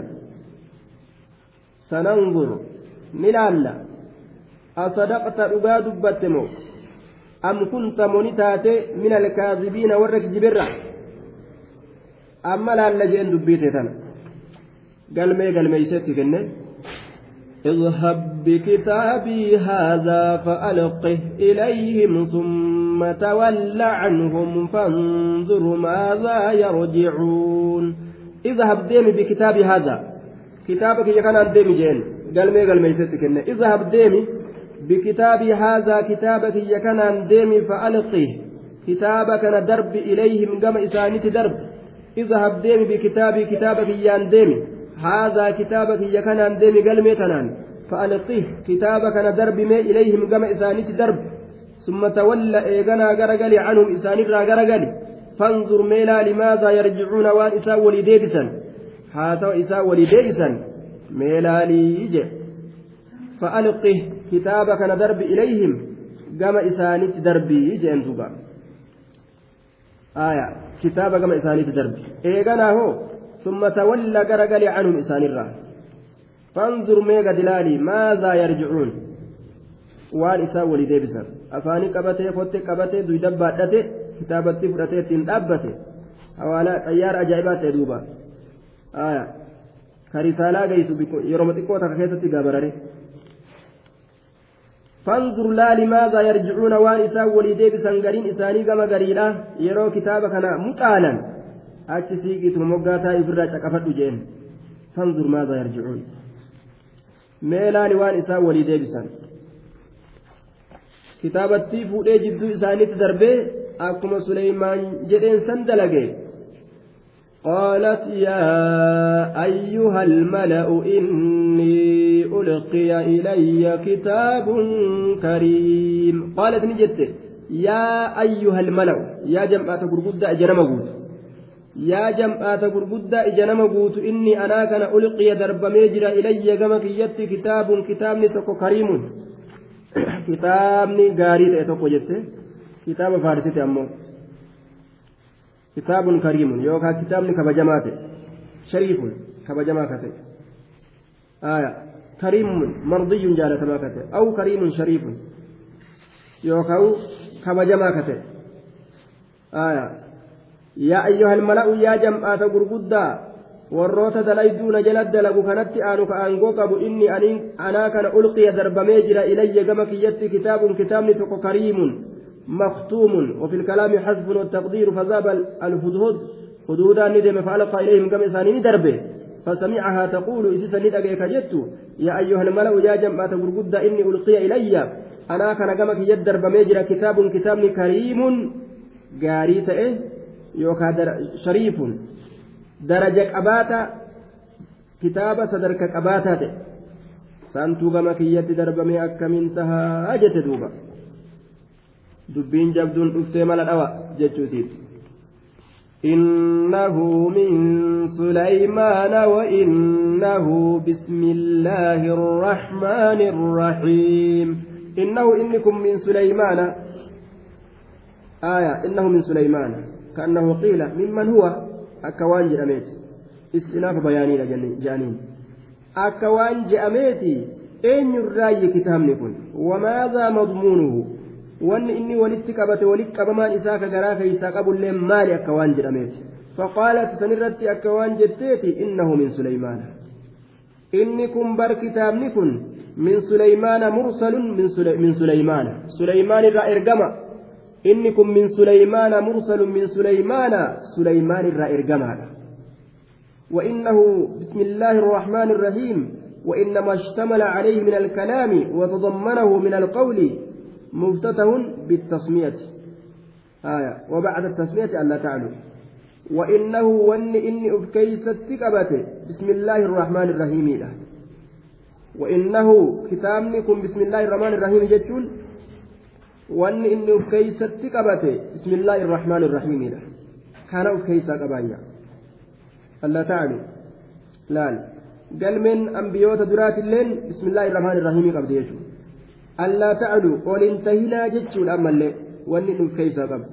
sananzur ni laalla asadaqta dhugaa dubbatte moo am kunta moni taate min alkaazibiina warra kijibirra amma laalla jeen dubbiite tana galmee galmeeysetti kenne اذهب بكتابي هذا فألقه إليهم ثم تول عنهم فانظر ماذا يرجعون. اذهب ديمي بكتابي هذا. كتابك يكن ديمي جين. قال مي ميتتك اذهب ديمي بكتابي هذا. كتابك يكن ديمي فألقه. كتابك درب إليهم قم إسانيت درب. اذهب ديمي بكتابي. كتابك يان ديمي. هذا كتابك يكن ديمي قال ميتنان فألقيه كتابك ندرب ما إليهم قم إسانيت درب ثم تولى إيغنا غرغلي عنهم إسانيت غرغلي فانظر ميلا لماذا يرجعون وان إساء ولديبسا هاتوا إساء ولديبسا ميلا ليجي. فألقه كتابك ندرب إليهم قم إسانيت دربي يجي أنتوبا آية كتابك قم إسانيت دربي إيغنا هو ثم تولى غرغلي عنهم إسانيت فانظر ميغا دلالي ماذا يرجعون waan isaa walii deebisan afaanii qabatee fotte qabatee duydabbaadhate kitaabatti fudhatee ittiin dhaabbate hawaala xayyaara ajaa'ibaa ta'e duuba ka risaalaa geessu yeroo xiqqoo takka keessatti gabarare maaza yarjicuuna waan isaan walii deebisan gariin isaanii gama gariidha yeroo kitaaba kana muxaanan achi siiqiituma moggaataa ifirraa caqafadhu jeen fanzur maaza yarjicuun meelaani waan isaan walii deebisan. Kitaabattii fuudhee jidduu isaaniitti darbee akkuma suleymaan jedheen san dalage. قالت يا أيها الملأ إني ألقي إلي كتاب كريم قالت نجت يا أيها الملأ يا جماعة قرقدة أجرمه yaa jam'aata gurguddaa ija nama guutu inni anaa kana ulqiya darbamee jira ilayya gama kiyyatti kitaabun kitaabni tokko kariimun kitaabni gaarii ta'e tokko jette kitaaba faarsite ammoo kitaabun kariimun yookaan kitaabni kabajamaa ta'e shariifun kabajamaa ka ta'e aya kariimun mardiyyun jaalatamaa ka ta'e aw kariimun shariifun yookaan kabajamaa ka ta'e ayyuhal mala'u yaa jam'aata gurguddaa warroota dalayduuna jala dalagu kanatti aanu ka aangoo qabu inni anaa kana ulqiya darbamee jira ilayya gama kiyyatti kitaabun kitaabni tokko kariimun مختوم وفي الكلام حذف والتقدير فذاب الهدهد هدودا ندم فألقى إليهم كما إساني دربه فسمعها تقول إسسا ندأك جدت يا أيها الملأ يا جماعة قرقد إني ألقي إلي أنا كان كما يدر بميجر كتاب كتاب كريم قاري إيه yookaan shariifun daraja qabaata kitaaba sadarka qabaataa ta'e saantuu gama kiyyatti darbamee akkamiin tahaa jette duuba dubbiin jabduun dhuftee mala dhawa jechuutiif. إنه من سليمان وإنه بسم الله الرحمن الرحيم إنه إنكم من سليمان آية إنه من سليمان كأنه قيل ممن هو؟ أكوان جأميت استئناف بياني جانين. أكوان جأميتي أين الرأي كتابني كن وماذا مضمونه؟ وأن إني ولدت قبت ولدت قبمان إساك قراك إساق اللين مالي أكوان جأميتي فقالت سنرت أكوان جتيتي إنه من سليمان. inni kun bar kitaabni kun min suleymaana mursalun min suleymaana suleymaan irraa ergama inni kun min suleymaana mursalun min suleymaana suleymaan irraa ergamaadha وإنه بسم الله الرحمن الرحيم وإنما اشتمل عليه من الكلام وتضمنه من القول مفتتح بالتسمية. آية. وبعد التسمية ألا تعلو وإنه ون إني أفكيس التكبته بسم الله الرحمن الرحيم. له وإنه كتابنكم بسم الله الرحمن الرحيم جتون ون إني أفكيس التكبته بسم الله الرحمن الرحيم له كان أفكيس قبايا ألا تعلو لا قال من أنبيوت درات اللين بسم الله الرحمن الرحيم قبل يجو ألا تعلو قول انتهينا جتون أما اللي ون إني أفكيس قبل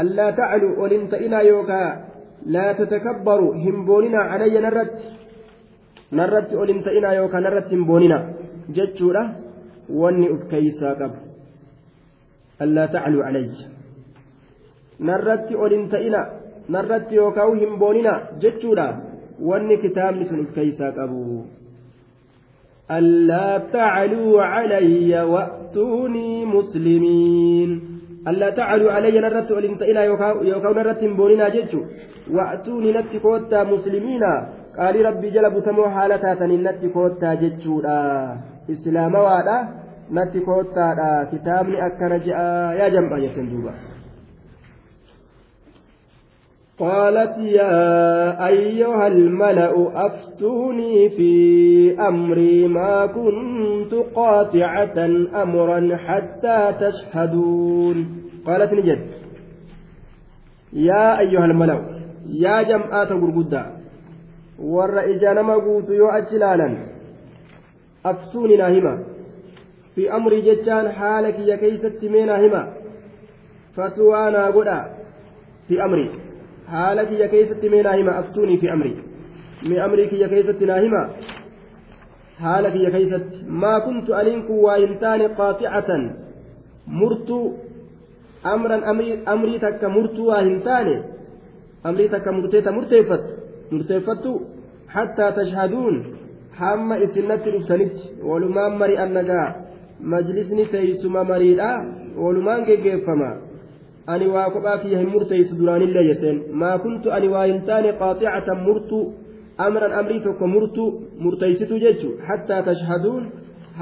ألا تعلوا ولن تئنا يوكا لا تتكبروا همبوننا علي نرت نرت ولن تئنا يوكا نرت همبوننا jechuudha wanni uf keeysaa qabu. Narratti ol hin ta'ina narratti yookaan hin boonina jechuudha wanni kitaabni sun uf keeysaa qabu ألا تعلوا علي وأتوني مسلمين. ألا تعلوا علي نرت ولنت إلى يوكاو نرت بوننا جيتشو وأتوني نت كوتا مسلمين قال ربي جلب تمو حالتا تنين نت كوتا جيتشو إسلام وادا نت كوتا كتابني أكنا جاء يا جنب يتندوبا قالت يا أيها الملأ أفتوني في أمري ما كنت قاطعة أمرا حتى تشهدون قالت نجد يا أيها الملأ يا جمعات غرغدا ور إجانما قوت يو أجلالا أفتوني ناهما في أمري جتان حالك يا كيست ميناهما فتوانا قدا في أمري haala kiyya keessatti mee naa hima aftuunii fi amrii mee amrii kiyya keessatti naa hima haala kiyya keessatti maa kuntu aniin kun waa hin taane qaaxicatan murtuu amran amrii takka murtuu waa hin taane amrii takka murteeta murteeffattu murteeffattu hattaa tashhaduun hamma isinnatti dhuftanitti walumaan mari'an nagaa majlisni teeysuma mariidha walumaan geggeeffama ani waa kophaa kiyya hin murteeysu duraanillee jetteen maa kuntu ani waa hin taane qaaxicatan murtuu amran amrii tokko murtuu murteeysitu jechu hattaa tashhaduun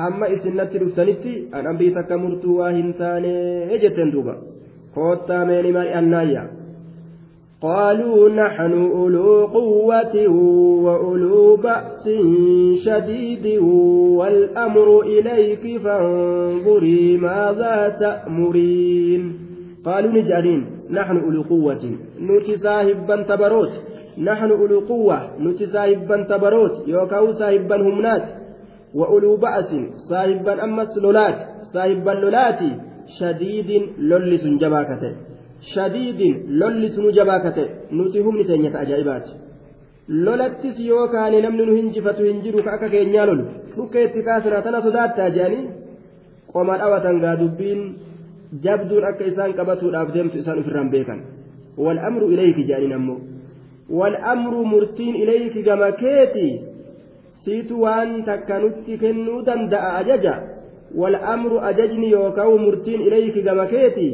hamma isinnatti dhuftanitti an amrii takka murtuu waa hin taane jetteen duuba koottaa meeni mari'annaayya قالوا نحن أولو قوة وأولو بأس شديد والأمر إليك فانظري ماذا تأمرين. قالوا نجعلين نحن أولو قوة. نوتي صاحبا تبروت نحن أولو قوة. نوتي صاحبا تبروت يوكاو صاحبا همنات. وأولو بأس. صاحبا أمس لولات. صاحبا لولات شديد لولس جباكته. شديد لولس جباكته نوتي هم نتنية أجائبات lolattis yoo kaane namni nu hinjifatu hin jiru ka akka keenyaa lolu dhukkeetti kaasana tana sodaattaa jedhanii qoma dhawatan gaa dubbiin jabduun akka isaan qabatuudhaaf deemtu isaan ofirraan beekan wal'amru ilayki jedhaniin ammoo wal'amru murtiin ilayki gama keeti siitu waan takka nutti kennuu danda'a ajaja wal'amru ajajni yookaan murtiin ilayki gama keeti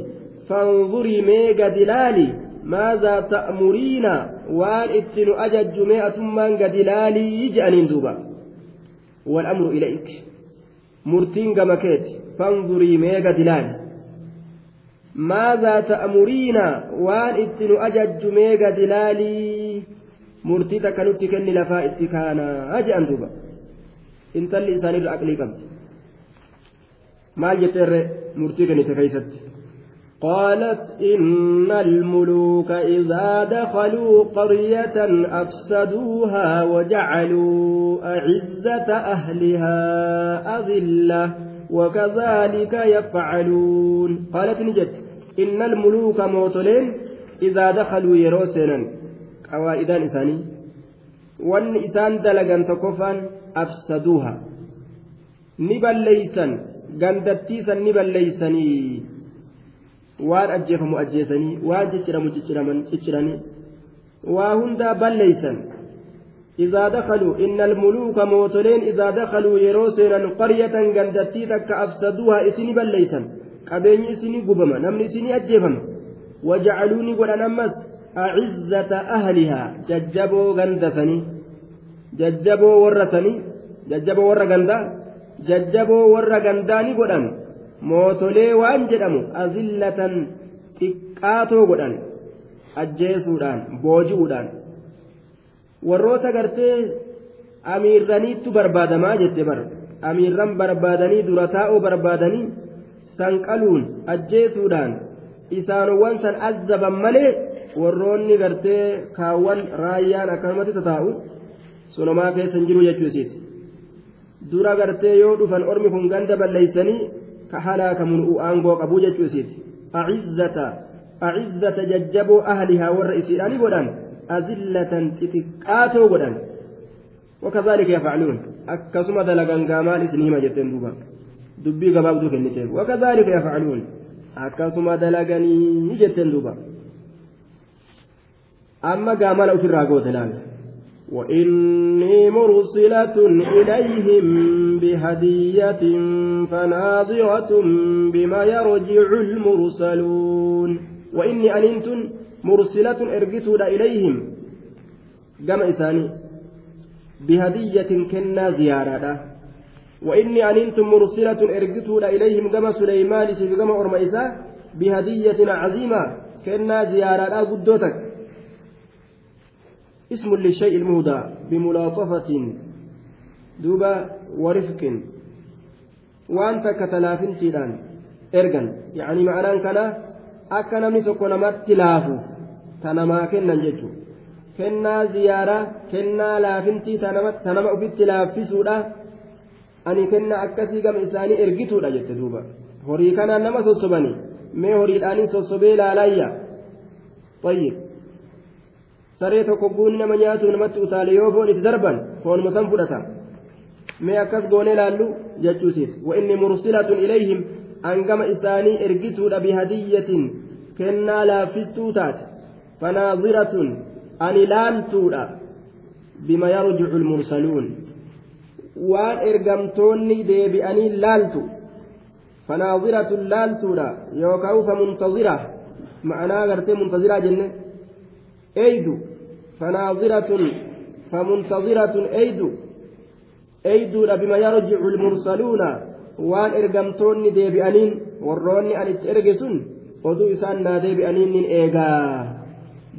fanzurii mee gadi laali maazaa ta'muriina waan itti nu ajajju mee atummaan gadi laalii jedhaniin duuba wal'amru ilayki murtiin gama keeti fanzurii mee gadi laali maazaa ta'muriina waan itti nu ajajju mee gadi laalii murtii takka nutti kenni lafaa itti kaanaa jedhan duuba intalli isaanirra aqlii qabdi maal jetteerre murtii قالت إن الملوك إذا دخلوا قرية أفسدوها وجعلوا أعزة أهلها أذلة وكذلك يفعلون. قالت نجت إن الملوك موتولين إذا دخلوا يروسنا قوائدان إساني. وأن إسان دلقا تكفان أفسدوها. نبليسا قندتيسا نبليسني. Waan ajjeefamu ajjeesanii waan cicciramu cicciranii waa hundaa balleeysan. إذا دخلوا إن الملوك موتلين إذا دخلوا يروسنا قرية قندتي تك أفسدوها إسني بليتا قبين إسني قبما نمني إسني أجيفما وجعلوني ولا نمس أعزة أهلها ججبوا غندثني ججبوا ورثني ججبوا ور غندا ججبوا ور غنداني قدام mootolee waan jedhamu azillatan xiqqaatoo godhan ajjeesuudhaan booji'uudhaan. Warroota gartee amiirraniittu barbaadamaa jette bar. Amiirran barbaadanii dura taa'uu barbaadanii sanqaluun ajjeesuudhaan isaanowwan san azzaban malee warroonni gartee kaawwan raayyaan akkanumatti tataa'u keessa hin jiru jechuu isiiti. Dura gartee yoo dhufan ormi kun ganda balleeysanii ka halaakamun aangoo qabuu jechuu isiiti acizzata acizzata jajjaboo ahlihaa warra isiidhaani godhan azillatan xixiqqaatoo godhan وكذلك يفعلون أكسم دلقا قامان إسنهما جتين دوبا دبي قبابدو كنتين وكذلك يفعلون أكسم دلقني جتين دوبا أما قامان أو في الراقوة وإني مرسلة إليهم بهدية فناظرة بما يرجع المرسلون. وإني أننت مرسلة إرجتنا إليهم. قام إساني بهدية كنا زيارة. وإني أننت مرسلة إرجتنا إليهم. قام سليمان في قام أرميسا بهدية عظيمة. كنا زيارة. قدوتك اسم للشيء المهدى بملاطفة دوبا ورفق وأنت كتلافن تيدان إرجن يعني معناه كان akka namni tokko namatti laafu tanamaa kennan jechuun kennaa ziyaaraa kennaa laafintii tanama ofitti laaffisuudha ani kennaa akkasii gama isaanii ergituudha jette duuba horii kanaan nama sossobanii mee horiidhaanin sossobee laalayya tayyib saree tokko guuni nama nyaatu namatti utaale yoo foon itti darban foonuma san fudhata mee akkas goonee laallu jechuusiif wa'inni mursilatun ilayhim angama isaanii ergituudha bihadiyyatin kennaa laaffistuu taate fanaaziratun ani laaltuudha bima yarjicu lmursaluun waan ergamtoonni deebi'anii laaltu fanaaziratun laaltuudha yookaan famuntazira ma'anaa gartee muntaziraa jenne eydu bima yarjicu lmursaluuna waan ergamtoonni deebi'aniin warroonni an itti erge sun oduu isaan naa deebi'aniin nin eegaa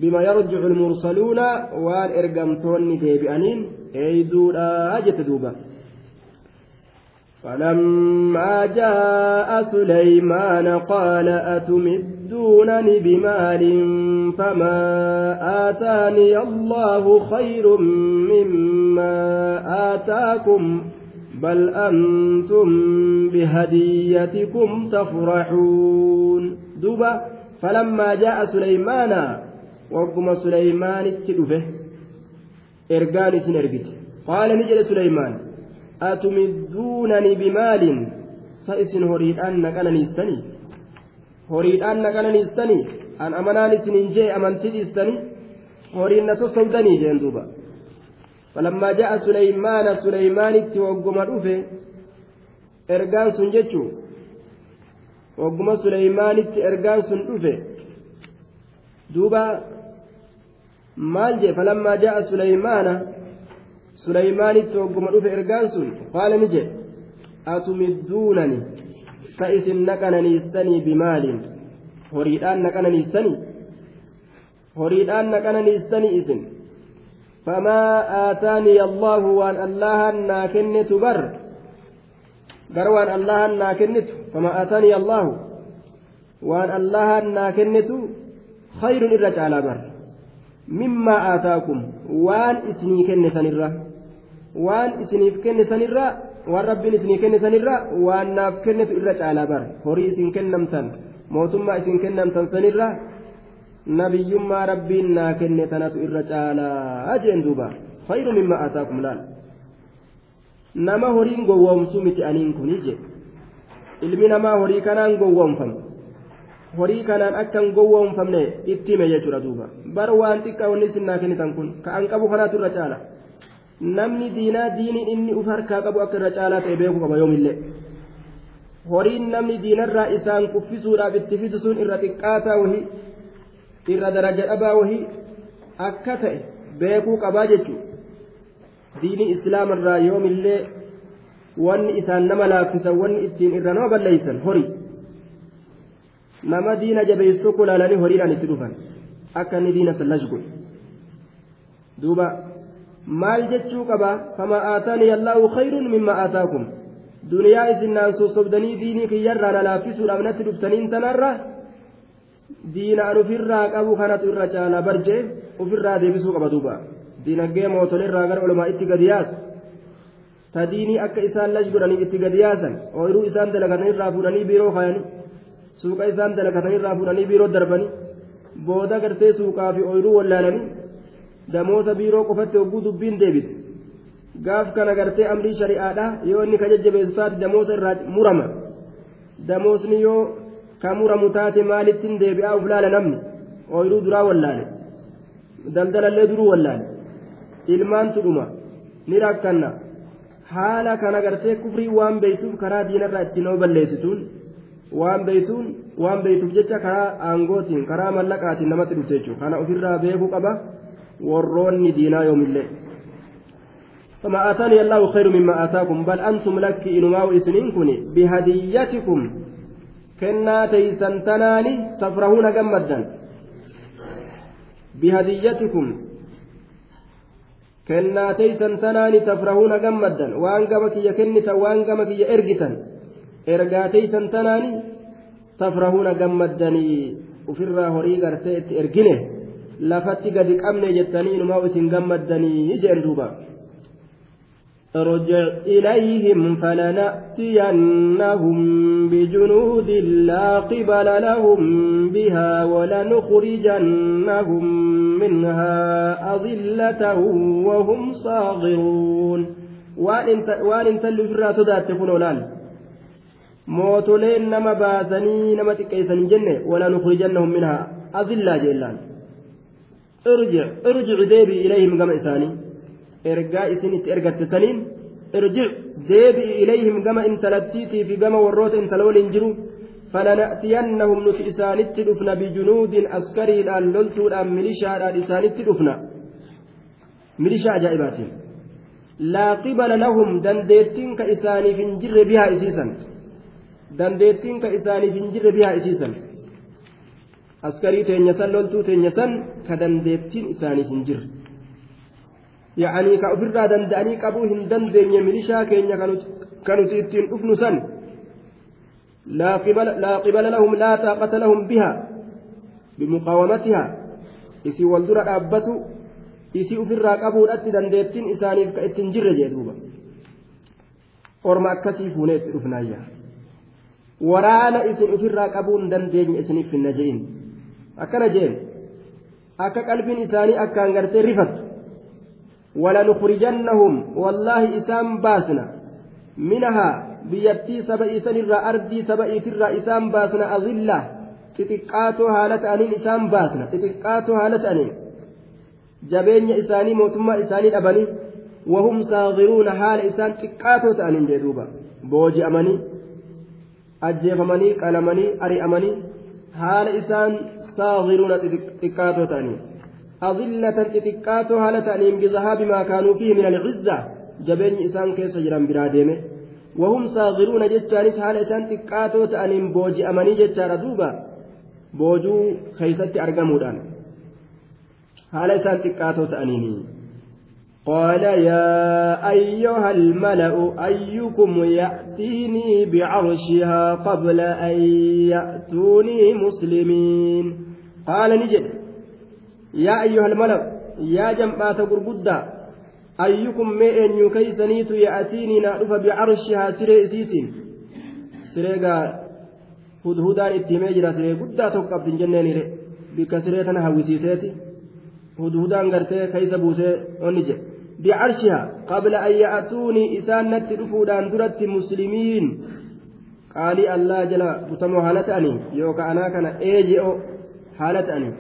bima yarjicu lmursaluuna waan ergamtoonni deebi'aniin eeyduudha jette duuba فلما جاء سليمان قال أتمدونني بمال فما آتاني الله خير مما آتاكم بل أنتم بهديتكم تفرحون. دوبا فلما جاء سليمان وقم سليمان اتلفه إرقان سنرقت. قال نجل سليمان أتمدونني بمال؟ سئسن هريد أنك أنا نستني هريد أنك أنا نستني أن أمناني سننجي أمنتي نستني هريد نتصودني جين دوبا. فلما جاء سليمان سليمان وقم رفه إرقان سنجتشو wagguma suleymaanitti ergaan sun dhufe duuba maal jee falammaa jaa'a suleymaana suleymaanitti wagguma dhufe ergaan sun qaala ni jedhe atumidduunani sa isin naqananiistanii bimaaliin horiidhaan naqananiistanii horiidhaan naqananiistanii isin famaa aataanii allaahu waan allahan naa kennetu bar gara waan allahan naa kennitu fama aatanii allaahu waan allahan naa kennitu khayrun irra caalaa bar mimmaa aataakum waan isinii kennisanirra waan isiniif kennisanirra waan rabbiin isinii kennisanirra waan naaf kennitu irra caalaa bar horii isin kennamtan mootummaa isin kennamtan sanirra nabiyyummaa rabbiin naa kenne tanatu irra caalaa jeen duuba khayru mimmaa aataakum laal nama horiin gowwoomsuu miti aniin kuni je ilmi namaa horii kanaan gowwoomfama horii kanaan akkan gowwoomfamne itti hime jechuudha duuba bar waan xiqqaa wanni isin naa kennitan kun ka an qabu kanaatu irra caala namni diinaa diiniin inni uf harkaa qabu akka irra caalaa ta'e beeku qaba yoomillee horiin namni diinarraa isaan kuffisuudhaaf itti fidisuun irra xiqqaataa wahii irra daraja dhabaa wahii akka ta'e beekuu qabaa jechuudha. diinii islaamarraa yoomillee wanni isaan nama laaffisan wanni ittiin irra nama balleeysan horii nama diina jabeessuu kulaalanii horiidhaan itti dhufan akka inni diina sallash godhe duuba maal jechuu qaba fama aataanii allaahu khayrun mimma aataakum duniyaa isinnaan sossobdanii diinii kiyyarraa na laaffisuudhaaf natti dhuftaniin tanarra diina an ufirraa qabu kanatu irra caalaa barjee ufirraa deebisuu qaba duuba diinagdee mootoleerraa gara olumaa itti gadi yaasu ta diinii akka isaan lash godhanii itti gadi yaasan ooyiruu isaan dalagataniirraa fuudhanii biiroo kaayanii suuqa isaan dalagataniirraa fuudhanii biiroo darbanii booda gartee suuqaa fi ooyiruu wallaalanii damoosa biiroo qofatti hogguu dubbiin deebite. Gaaf kana gartee amrii shari'aadha. Yoo inni ka jajjabeessaati damoosa irraa murama. Damoosni yoo ka muramu taate maalittiin deebi'aa uf laala namni? Ooyiruu duraa wallaale. Daldalallee duruu wallaale. Ilmaantu dhuma. Ni rakkanna. Haala kana gartee kufrii waan beeytuuf karaa diinarraa ittiin oo balleessituun waan beeytuun waan beeytuuf jecha karaa aangootiin karaa mallaqaatiin namatti dhufte jechuudha. Kana ofirraa beekuu qaba warroonni diinaa yoomillee. فما آتاني الله خير مما آتاكم بل أنتم لك إنما إسنين كوني بهديتكم كنا تيسن تناني تفرحون جمدا بهديتكم كنا تيسن تناني تفرحون جمدا وان قمك يكنت وان قمك يرجتا ergaa teeysan tanaani tafrahuuna gammaddanii ufirraa horii gartee itti ergine lafatti gadi qabne jettanii inumaa isin gammaddanii jeen duuba ارجع إليهم فلنأتينهم بجنود لا قبل لهم بها ولنخرجنهم منها أذلة وهم صاغرون وان انتلوا في الرأس ذات تكون mootoleen nama baasanii nama xiqqeessan jenne walaa nukhrijannahum minhaa azillaa jeellaan irjic irjic deebi'i ilayhim gama isaanii ergaa isin itti ergatte saniin irjic deebi'i ilayhim gama intalattiitii fi gama warroota intala waliin jiru فلنأتينهم نت إسانت دفنا بجنود أسكري الآن لولتو الآن مليشا الآن إسانت دفنا مليشا أجائبات لا قبل لهم دنديتين كإساني في انجر بها ka isaaniif hin jirre bihaa isiisan askarii teenya san loltuu teenya san ka dandeettiin isaanii hin jirre yaa'anii ka ofirraa danda'anii qabuu hin dandeenye milishaa keenya kan nuti ittiin dhufnu san laa qibala lahum laa taaqata lahum biha bimuqaawamatiha. Isii wal dura dhaabbatu isii ofirraa qabuudhatti dandeettiin isaaniif ka ittiin jirre jee duuba. Orma akkasii fuunee itti dhufnaayyaa waraana isin ofirraa qabuun dandeenye isiniif hin naje'in akkana jeen akka qalbiin isaanii akkaan gartee rifattu walanukhrijannahum wallaahi isaan baasna minahaa biyyattii saba isanirraa ardii saba iitirraa isaan baasna azillaa xixiqqaatoo haala ta'aniin isaan baasna xixiqqaatoo haala ta'aniin jabeenya isaanii mootummaa isaanii dhabanii wahum saagiruuna haala isaan xiqqaatoo ta'aniin jedhuuba booji'amanii ajjeefamanii qalamanii ari'amanii haala isaan xixiqqaatoo ta'anii adillatan xixiqqaatoo haala ta'aniin bizahaabi maa kaanuu fiihi min alcizza jabeenyi isaan keessa jiran biraa deeme wahum saagiruuna jechaanis haala isaan xiqqaatoo ta'aniin booji'amanii jechaadha duuba boojuu keeysatti argamuudhaan haala isaan xiqqaatoo ta'aniini قال يا أيها الملأ أيكم يأتيني بعرشها قبل أن يأتوني مسلمين haala ni jedhe yaa ayyuhal malaw yaa jam'aata gurguddaa ayyukum mee eenyu keeysaniitu ya'atiinii naa dhufa bicarshihaa siree isiitiin sireegaa hudhudaan itti himee jira siree guddaa tokko qabdin jenneenire bikka siree tana hawwisiiseeti hudhudaan gartee keeysa buusee onni jedhe bicarshihaa qabla an ya'atuunii isaan natti dhufuudhaan duratti muslimiin qaalii allaa jala butamoo haala ta'anii yookaan anaa kana eeji'oo إيجيو حالتاني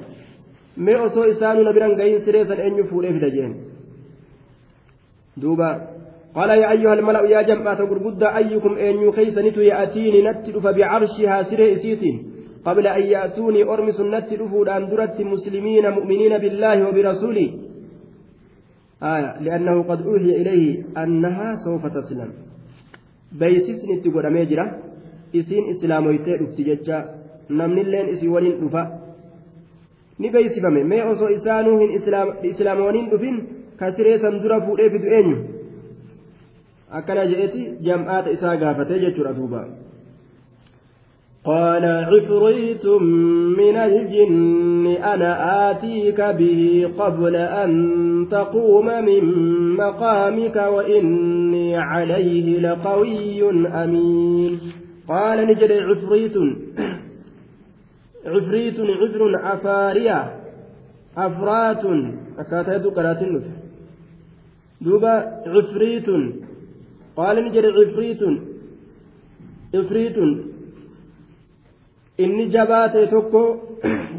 mee osoo isaanuu na biran gahin sireessan eenyu fuudhee fida jeen duuba قال يا أيها الملأ يا جماعة غرغدة أيكم أن يكيسنت يأتيني نت بعرشها سري سيتين قبل أن يأتوني أرمس نت أن درت مسلمين مؤمنين بالله وبرسوله آية لأنه قد أوحي إليه أنها سوف تسلم بيسسني تقول ميجرة إسين إسلام افتججا نمن اللين إسي ولين ni beeysifame mee osoo isaanuu hin islaamawaniin dhufin ka siree san dura fuudhee fidu eenyu akkana jedheti jam'aata isaa gaafatee jechuudha duuba قال عفريت من الجن أنا آتيك به قبل أن تقوم من مقامك وإني عليه لقوي أمين قال نجد عفريت عفريت عذر أفاريا أفرات cifriitun qaala ni jedhe cifriitun cifriitun inni jabaa ta'e tokko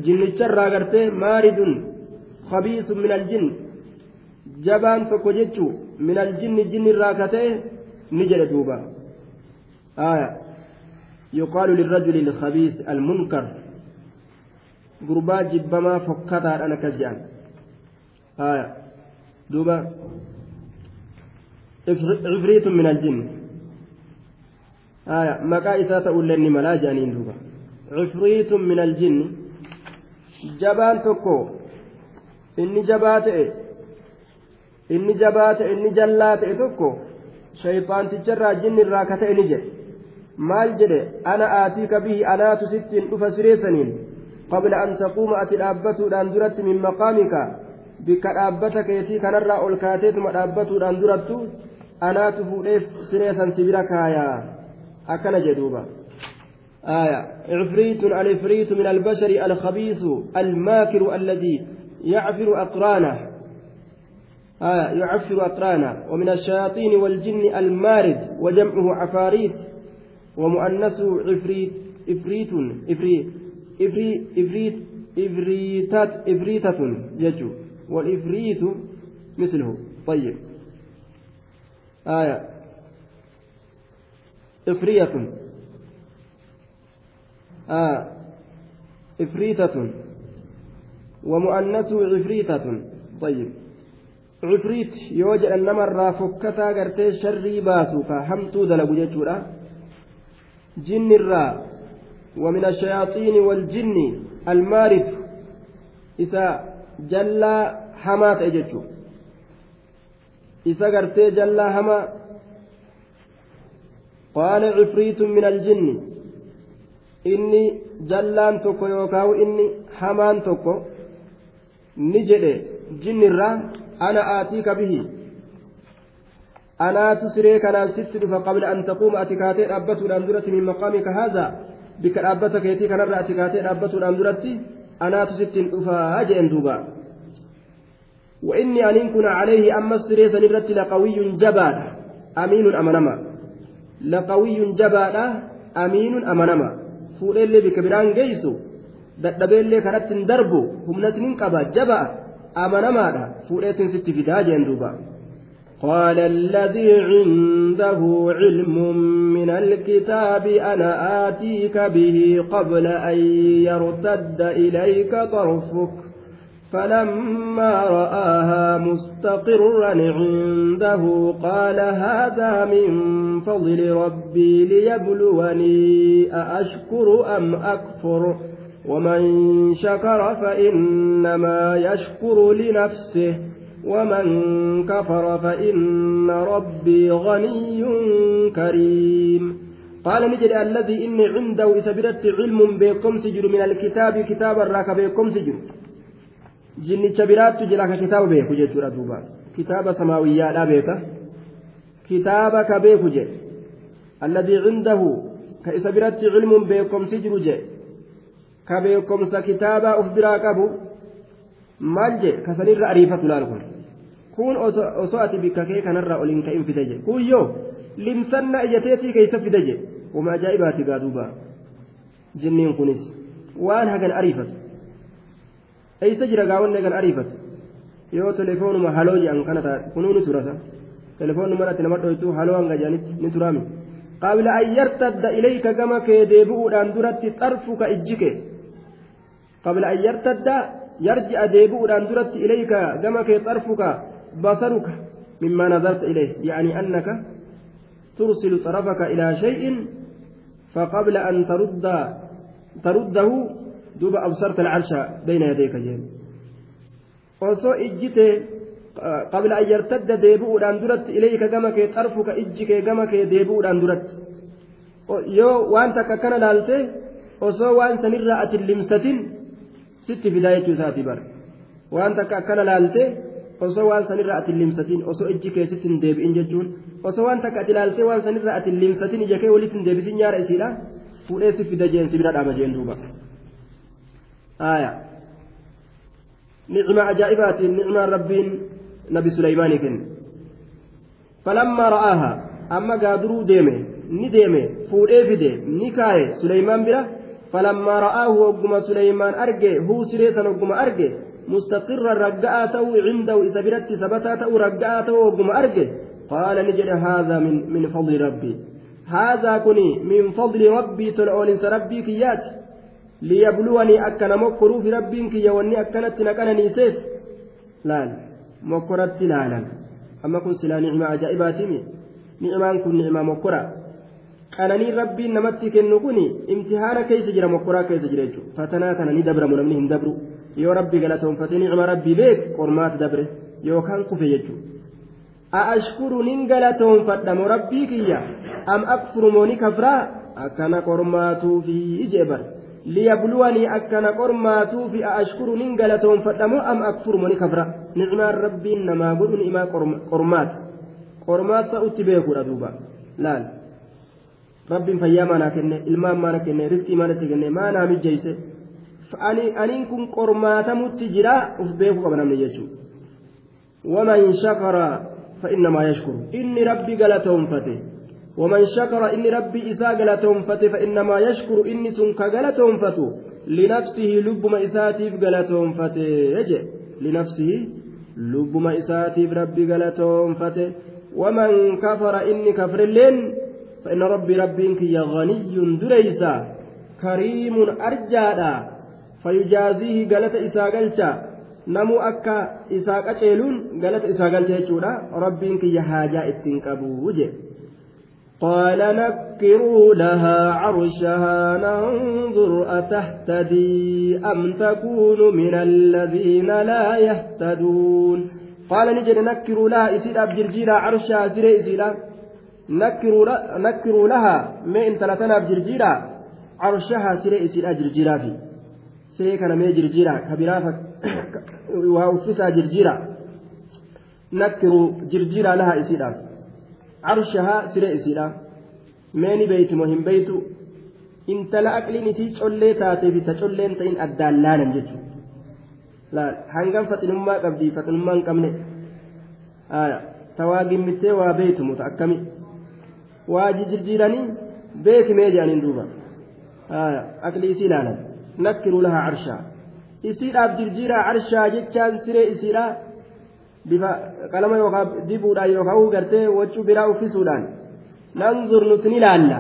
jinnicharraa gartee maaridun khabiisun min aljin jabaan tokko jechuu min aljinni jinnirraa ka ta'e ni jedhe duuba aya yuqaalu lirrajuli ilkhabiis almunkar gurbaa jibbamaa fokkataadhaan akkas jedhan. Aya duuba. Cifriitun min aljin aya maqaa isaa ta'ullee ni malaa jedhaniin duuba. Cifriitun min aljinni jabaan tokko. Inni jabaa ta'e. Inni jabaa ta'e inni jallaa ta'e tokko. Shayxaanticharraa jinni irraa ka ta'e ni jedhe. Maal jedhe? Ana aatiika bihi anaatu sittiin dhufa sireessaniin qabla an taquuma ati dhaabbatuudhaan duratti min maqaamika bikka dhaabbata keetii kanarraa ol kaateetuma dhaabbatuudhaan durattu anaatu fuudheef sireessan sibira kaayaa akkana jedhuuba آية عفريت العفريت من البشر الخبيث الماكر الذي يعفر أقرانه آية يعفر أقرانه ومن الشياطين والجن المارد وجمعه عفاريت ومؤنثه عفريت إفريت إفريت إفريتات إفريتة jechuu والإفريت مثله طيب آية إفرية آه إفريتة ومؤنثه عفريتة طيب عفريت يوجد أنما الرافكتا قرتي شري باسوكا همتو دلبو جيتشورا جن الرا ومن الشياطين والجن المارد إذا جلا حمات أجتشو إذا قرتي جلا حما قال عفريت من الجن inni jallaan tokko yookaan inni hamaan tokko ni jedhe jinnirraa ana aatii kabihi anaatu siree kanaaf sitti dhufa qabla an taquuma ati kaatee dhaabbatuudhaan duratti min bikka dhaabbata keetii kanarra ati kaatee dhaabbatuudhaan duratti anaatu sittiin dhufaa jeen duuba وإني أن كن عليه أما السرية نرت لقوي جباد أمين أمنما لقوي جباد أمين أمنما fuudheellee bika biraan geessu dadhabeellee kanatti hin darbu humnati nin qaba jaba'a amanamaadha fuudheetiin sitti fidaa jeen duuba قال الذي عنده علم من الكتاب أنا آتيك به قبل أن يرتد إليك طرفك. فلما رآها مستقرا عنده قال هذا من فضل ربي ليبلوني أأشكر أم أكفر؟ ومن شكر فإنما يشكر لنفسه. ومن كفر فإن ربي غني كريم. قال نجد الذي إني عنده إسبرت علم بكم سجر من الكتاب كتابا راك بكم سجر جني تبرات جلاك كتاب بيكو جيتورا دوبا. كتاب سماوية لا بيكا كتابك بيكو الذي عنده كإسبرت علم بكم سجر جي. كبيكم سكتابا أفدرا كبو مال جي. كسنير أريفة لا لكم kun osoo ati bikka kee kanarraa oliin ka'in fide je kun yoo limsanna ijateetii keeysa fide je wama ajaa'ibaati gaa duuba jinniin kunis waan hagan ariifatu eeysa jira gaawwanne kan ariifatu yoo telefoonuma haloo jedhan kana taate kunuu ni turasa telefoonuma irratti nama dhoytu haloo hanga jedhanitti ni turaami qabla an yartadda ilayka gama kee deebi'uudhaan duratti xarfuka ijji kee qabla an yartadda yarji'a deebi'uudhaan duratti ilayka gama kee xarfuka basaruka mimmaa nazarta ilayh yaani annaka ترسل طرفك إلى شيء فقبل أن ترد ترده دوب أبصرت العرش بين يديك جيم duratti ilayka gama kee xarfuka ijji kee gama kee deebi'uudhaan duratti yoo waan takka akkana laalte osoo waan sanirraa ati limsatin sitti fidaa jechuu isaati bara waan takka akkana laalte osoo waan sanirraa ati limsatin osoo ijji kee sitti hin deebi'in jechuun osoo waan takka ati laaltee waan sanirraa ati limsatin ija kee walitti hin deebisin nyaara isiidha fuudhee si fida jeen si bira dhaaba jeen duuba. نعمة عجائبات نعمة ربين نبي سليمان كن falammaa ra'aaha amma gaaduruu deeme ni deeme fuudhee fide ni kaaye suleymaan bira falammaa ra'aahu hogguma suleymaan arge huu siree ragga'aa ta'uu cindahu isa biratti sabataa ta'uu ragga'aa ta'uu hogguma arge qaala ni jedhe haadha min fadli rabbii haadhaa kuni min fadli rabbii tola oolinsa rabbii kiyyaati liyabluwanii akkana mokkoruufi rabbiin kiyya wanni akkanatti naqananiiseef laal mokkoratti laalan amma kun silaa nicmaa ajaa'ibaatimi nicmaan kun nicmaa mokkora qananii rabbiin namatti kennu kun imtihaana keessa jira mokkoraa keessa jira jechuudha fatanaa kana ni yoo rabbi galatoonfatee nicma rabbii beek qormaata dabre yookaan kufe jechuudha. A'ashkuru nin galatoonfadhamo rabbii kiyya? Am akfuru mooni kafraa? Akkana qormaatuufi ijee bara. Liyabluwanii akkana qormaatuufi a'ashkuru nin galatoonfadhamo am akfuru mooni kafraa? Nicmaan rabbiin namaa godhu ni'imaa qormaata. Qormaata utti beekuudha duuba. Laal. rabbiin fayyaa maanaa kenne ilmaan maana kenne riskii maanatti kenne maanaa mijjeeyse aniin kun qormaatamutti jira. Uf beekuu qaba namni jechuudha waman shakara فإنما يشكر إني ربي قلتهم ومن شكر إني ربي إساء قلتهم فإنما يشكر إني سنك قلتهم فتو لنفسه لب ما إساتيف قلتهم فتي لنفسه لب ما إساتيف ربي قلتهم فتي ومن كفر إني كفر اللين فإن ربي ربك يا غني دريسا كريم أرجادا فيجازيه قالت إساقلتا نمو أكا إساقتيلون قالت إساقلتا يجودا ربك يا حاجة اتنكبو قال نكروا لها عرشها ننظر أتهتدي أم تكون من الذين لا يهتدون قال نجد نكروا لها إسيد أبجرجيرا عرشها سري إسيدا نكروا لها ما إن تلاتنا بجرجيرا عرشها سري إسيرا جرجيرا في سري كان ما جرجيرا كبيرا وأوفسها جرجيرا نكروا جرجيرا لها إسيرا عرشها سري إسيرا ماني بيت مهم بيت إن تلا أكلين تي تشولي تاتي في تشولين تين أدالانا جتو لا هنغم فتنما قبدي فتنما قمني آية تواقمتي وبيت متأكمي waa jijjiiranii beekimee jedhaniin duuba. Aqli isii ilaalan lahaa carshaa isiidhaaf jirjiiraa carshaa jechaan siree isiidha bifa qalama yookaan dibuudhaan yookaan gartee waccuu biraa uffisuudhaan nanzur nuti ni laalla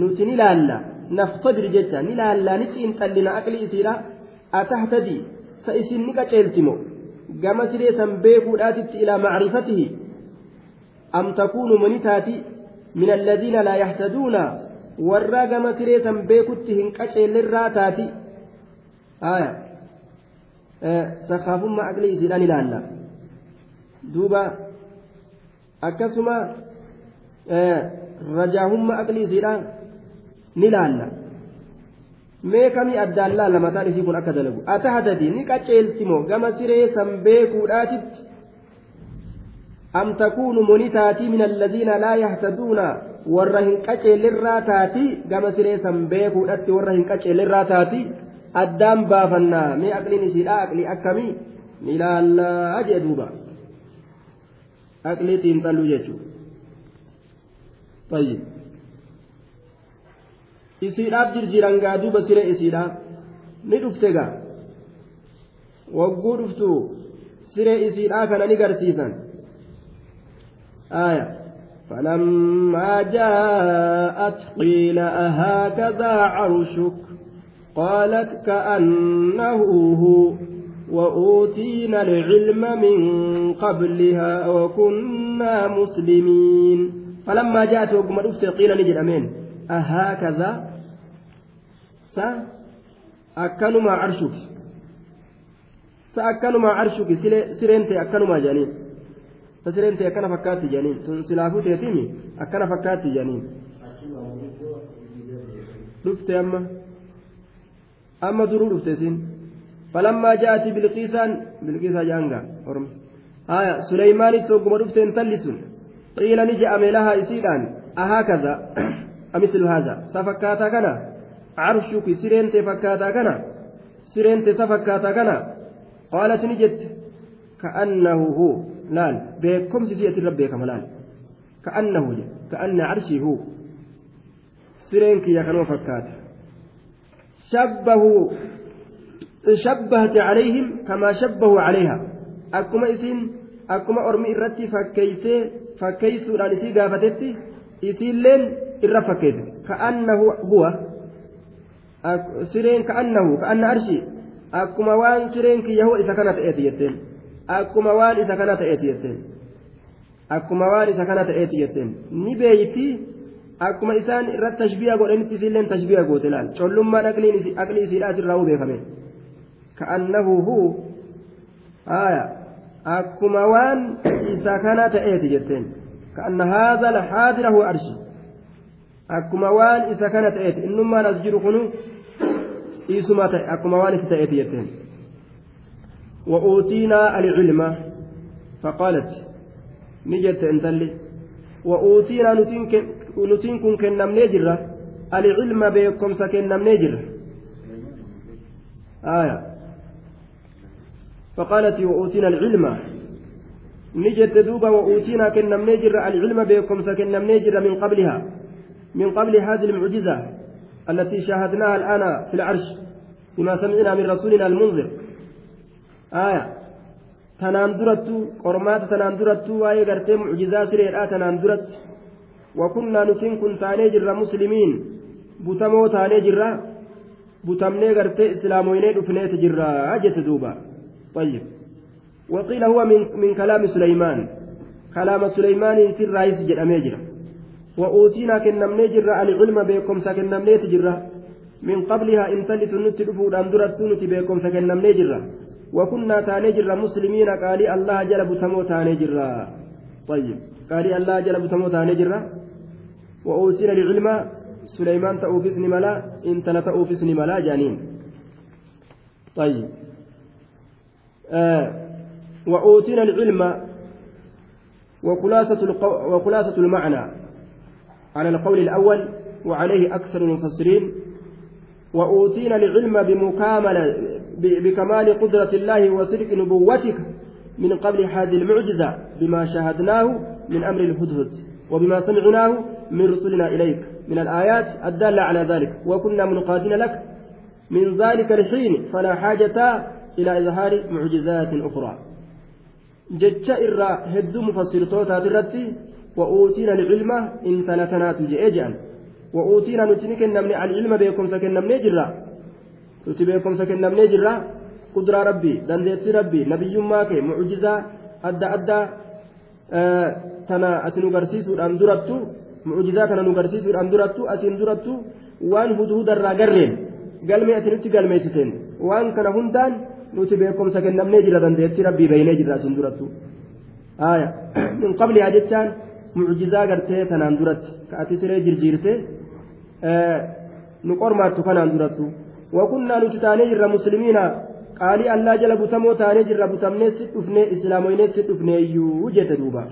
nuti ni laalla naftadir jecha ni laalla ni xiinxallina aqli isiidha atahtadii sa isin ni qaceeltimo gama siree san beekuudhaatitti ilaa macrifatihi am takuunu mani taati من الذين لا يهتدون warra gama siree san beekutti hin qaceellirraa taati aya aqlii isiidhaan ilaalla duuba akkasuma rajaahummaa aqlii isiidhaan ni laalla mee kamii addaan laalla mataan isii kun akka dalagu atahatati ni qaceeltimo gama siree san beekuudhaatitti أم تكون منتاتي من الذين لا يهتدون ورهن كتشيل الراتاتي كما سريسا بيكو أتي ورهن كتشيل الراتاتي الدام بافنا مي أقلي نسيلا أقلي أكمي ملا الله أجي دوبا أقلي تنطلو جيتشو طيب isiidhaaf jirjiran gaa duuba siree isiidha ni dhufte gaa wagguu dhuftu siree isiidhaa kana ni garsiisan آية فلما جاءت قيل أهكذا عرشك قالت كأنه هو وأوتينا العلم من قبلها وكنا مسلمين. فلما جاءت وقم قيل نجد أمين. أهكذا سا أكنما عرشك. سأكنما عرشك. سرنت أكنما جانين ta'e akkana fakkaatti jedhaniin tun silaafuu teetimi akkana fakkaatti jedhaniin dhufte amma duruu dhufte siin. Falammaa ja'ati bilqiisaan bilqiisaa jaanga haya suleymaanitti hogguma dhufte intalli sun qiila ni je'ame lahaa isiidhaan ahaakaza amislu haaza sa fakkaataa kana? Carshuki sireente fakkaataa kana? Sireente sa fakkaataa kana? Qaalati ni jette. Ka'annahu hu laal. Beekomsi si asirra beekama laal. Ka'annahu je ka'anna carshii hu. Sireen kiyya kanuma fakkaata. شبهوا شبهت عليهم كما شبهوا عليها أكما إذن أكما أرمي إرتي فكيسي فكيسو رانسي قافتتي إذن لين إرى فكيسي كأنه هو sireen ka'annahu ka'anna arshi akkuma waan sireen kiyyahoo isa kana ta'eeti jetteen akkuma waan isa kana ta'eeti jetteen akkuma waan isa kana ta'eeti jetteen ni beeyti akkuma isaan irratti tashbiha godhanitti isilleen tashbiha goote laal collummaan aqlii isiidhaas irraa huu beekame ka'annahu huu haaya akkuma waan isa kana ta'eeti jetteen ka'anna haadha alhaadira huwa arshi akkuma waan isa kana ta'eeti innummaan as jiru kunu dhiisuma ta'e akkuma waan isa ta'eeti jetteen وأوتينا العلم فقالت نجت انتلي وأوتينا نتنكن كنم نجرة. العلم بكم سكنم نجرة. آية. فقالت وأوتينا العلم. نجت دوبا وأوتينا كنم نجرة. العلم بكم سكنم نجرة من قبلها. من قبل هذه المعجزة التي شاهدناها الآن في العرش بما سمعنا من رسولنا المنذر. آية. تنان درت قرمات تنان درت وهي قرتي معجزة سريرة تنان وكنا نسين كن مسلمين بتمو تاني جرى بتمني قرتي إسلاموين دفنيت جرى أجت دوبا. طيب. وقيل هو من من كلام سليمان. كلام سليمان سر رئيس جرى جرى. وأوتينا كنمني جرة العلم بكم سكنمني تجرة من قبلها إن تلت نت دفود أن درت نت بكم سكنمني جرة وكنا تاني جرة مسلمين قال الله جل بتمو تاني طيب. قال الله جل بتمو تاني جرة وأوتينا العلم سليمان تأوفسني ملا إن تلا تأوفسني ملا جانين. طيب. آه وأوتينا العلم وخلاصة, القو... وخلاصة المعنى على القول الأول وعليه أكثر المفسرين. وأوتينا العلم بمكاملة بكمال قدرة الله وصدق نبوتك من قبل هذه المعجزة بما شاهدناه من أمر الهدهد. وبما سمعناه من رسلنا إليك. من الآيات الدالة على ذلك. وكنا منقادين لك. من ذلك الحين فلا حاجة إلى إظهار معجزات أخرى. جتش إرى هد مفسر توتا درتي وأوتينا العلم إن تنتنات جئجان وأوتينا نتنك النمن العلم بكم سكن نمن جرا نتي بكم سكن نمن جرا قدرة ربي دندت ربي نبي ماك معجزة أدى أدى. آه تنا أتنو برسيسو أن درتو معجزة كان نغرسيسو أن درتو أسين درتو وان هدهد الراجرين galmee ati nutti galmeessiteen waan kana hundaan nuti beekumsa kennamnee jira dandeetti rabbii beeynee jirra asin durattu aya min qablihaa jechaan mucjizaa gartee tanaan duratti ka ati siree jirjiirte nu qormaattu kanaan durattu wakunnaa nuti taanee jirra muslimiina qaalii allaa jala butamoo taanee jirra butamnee si dhufnee islaamoynee si dhufnee iyyuu jette duuba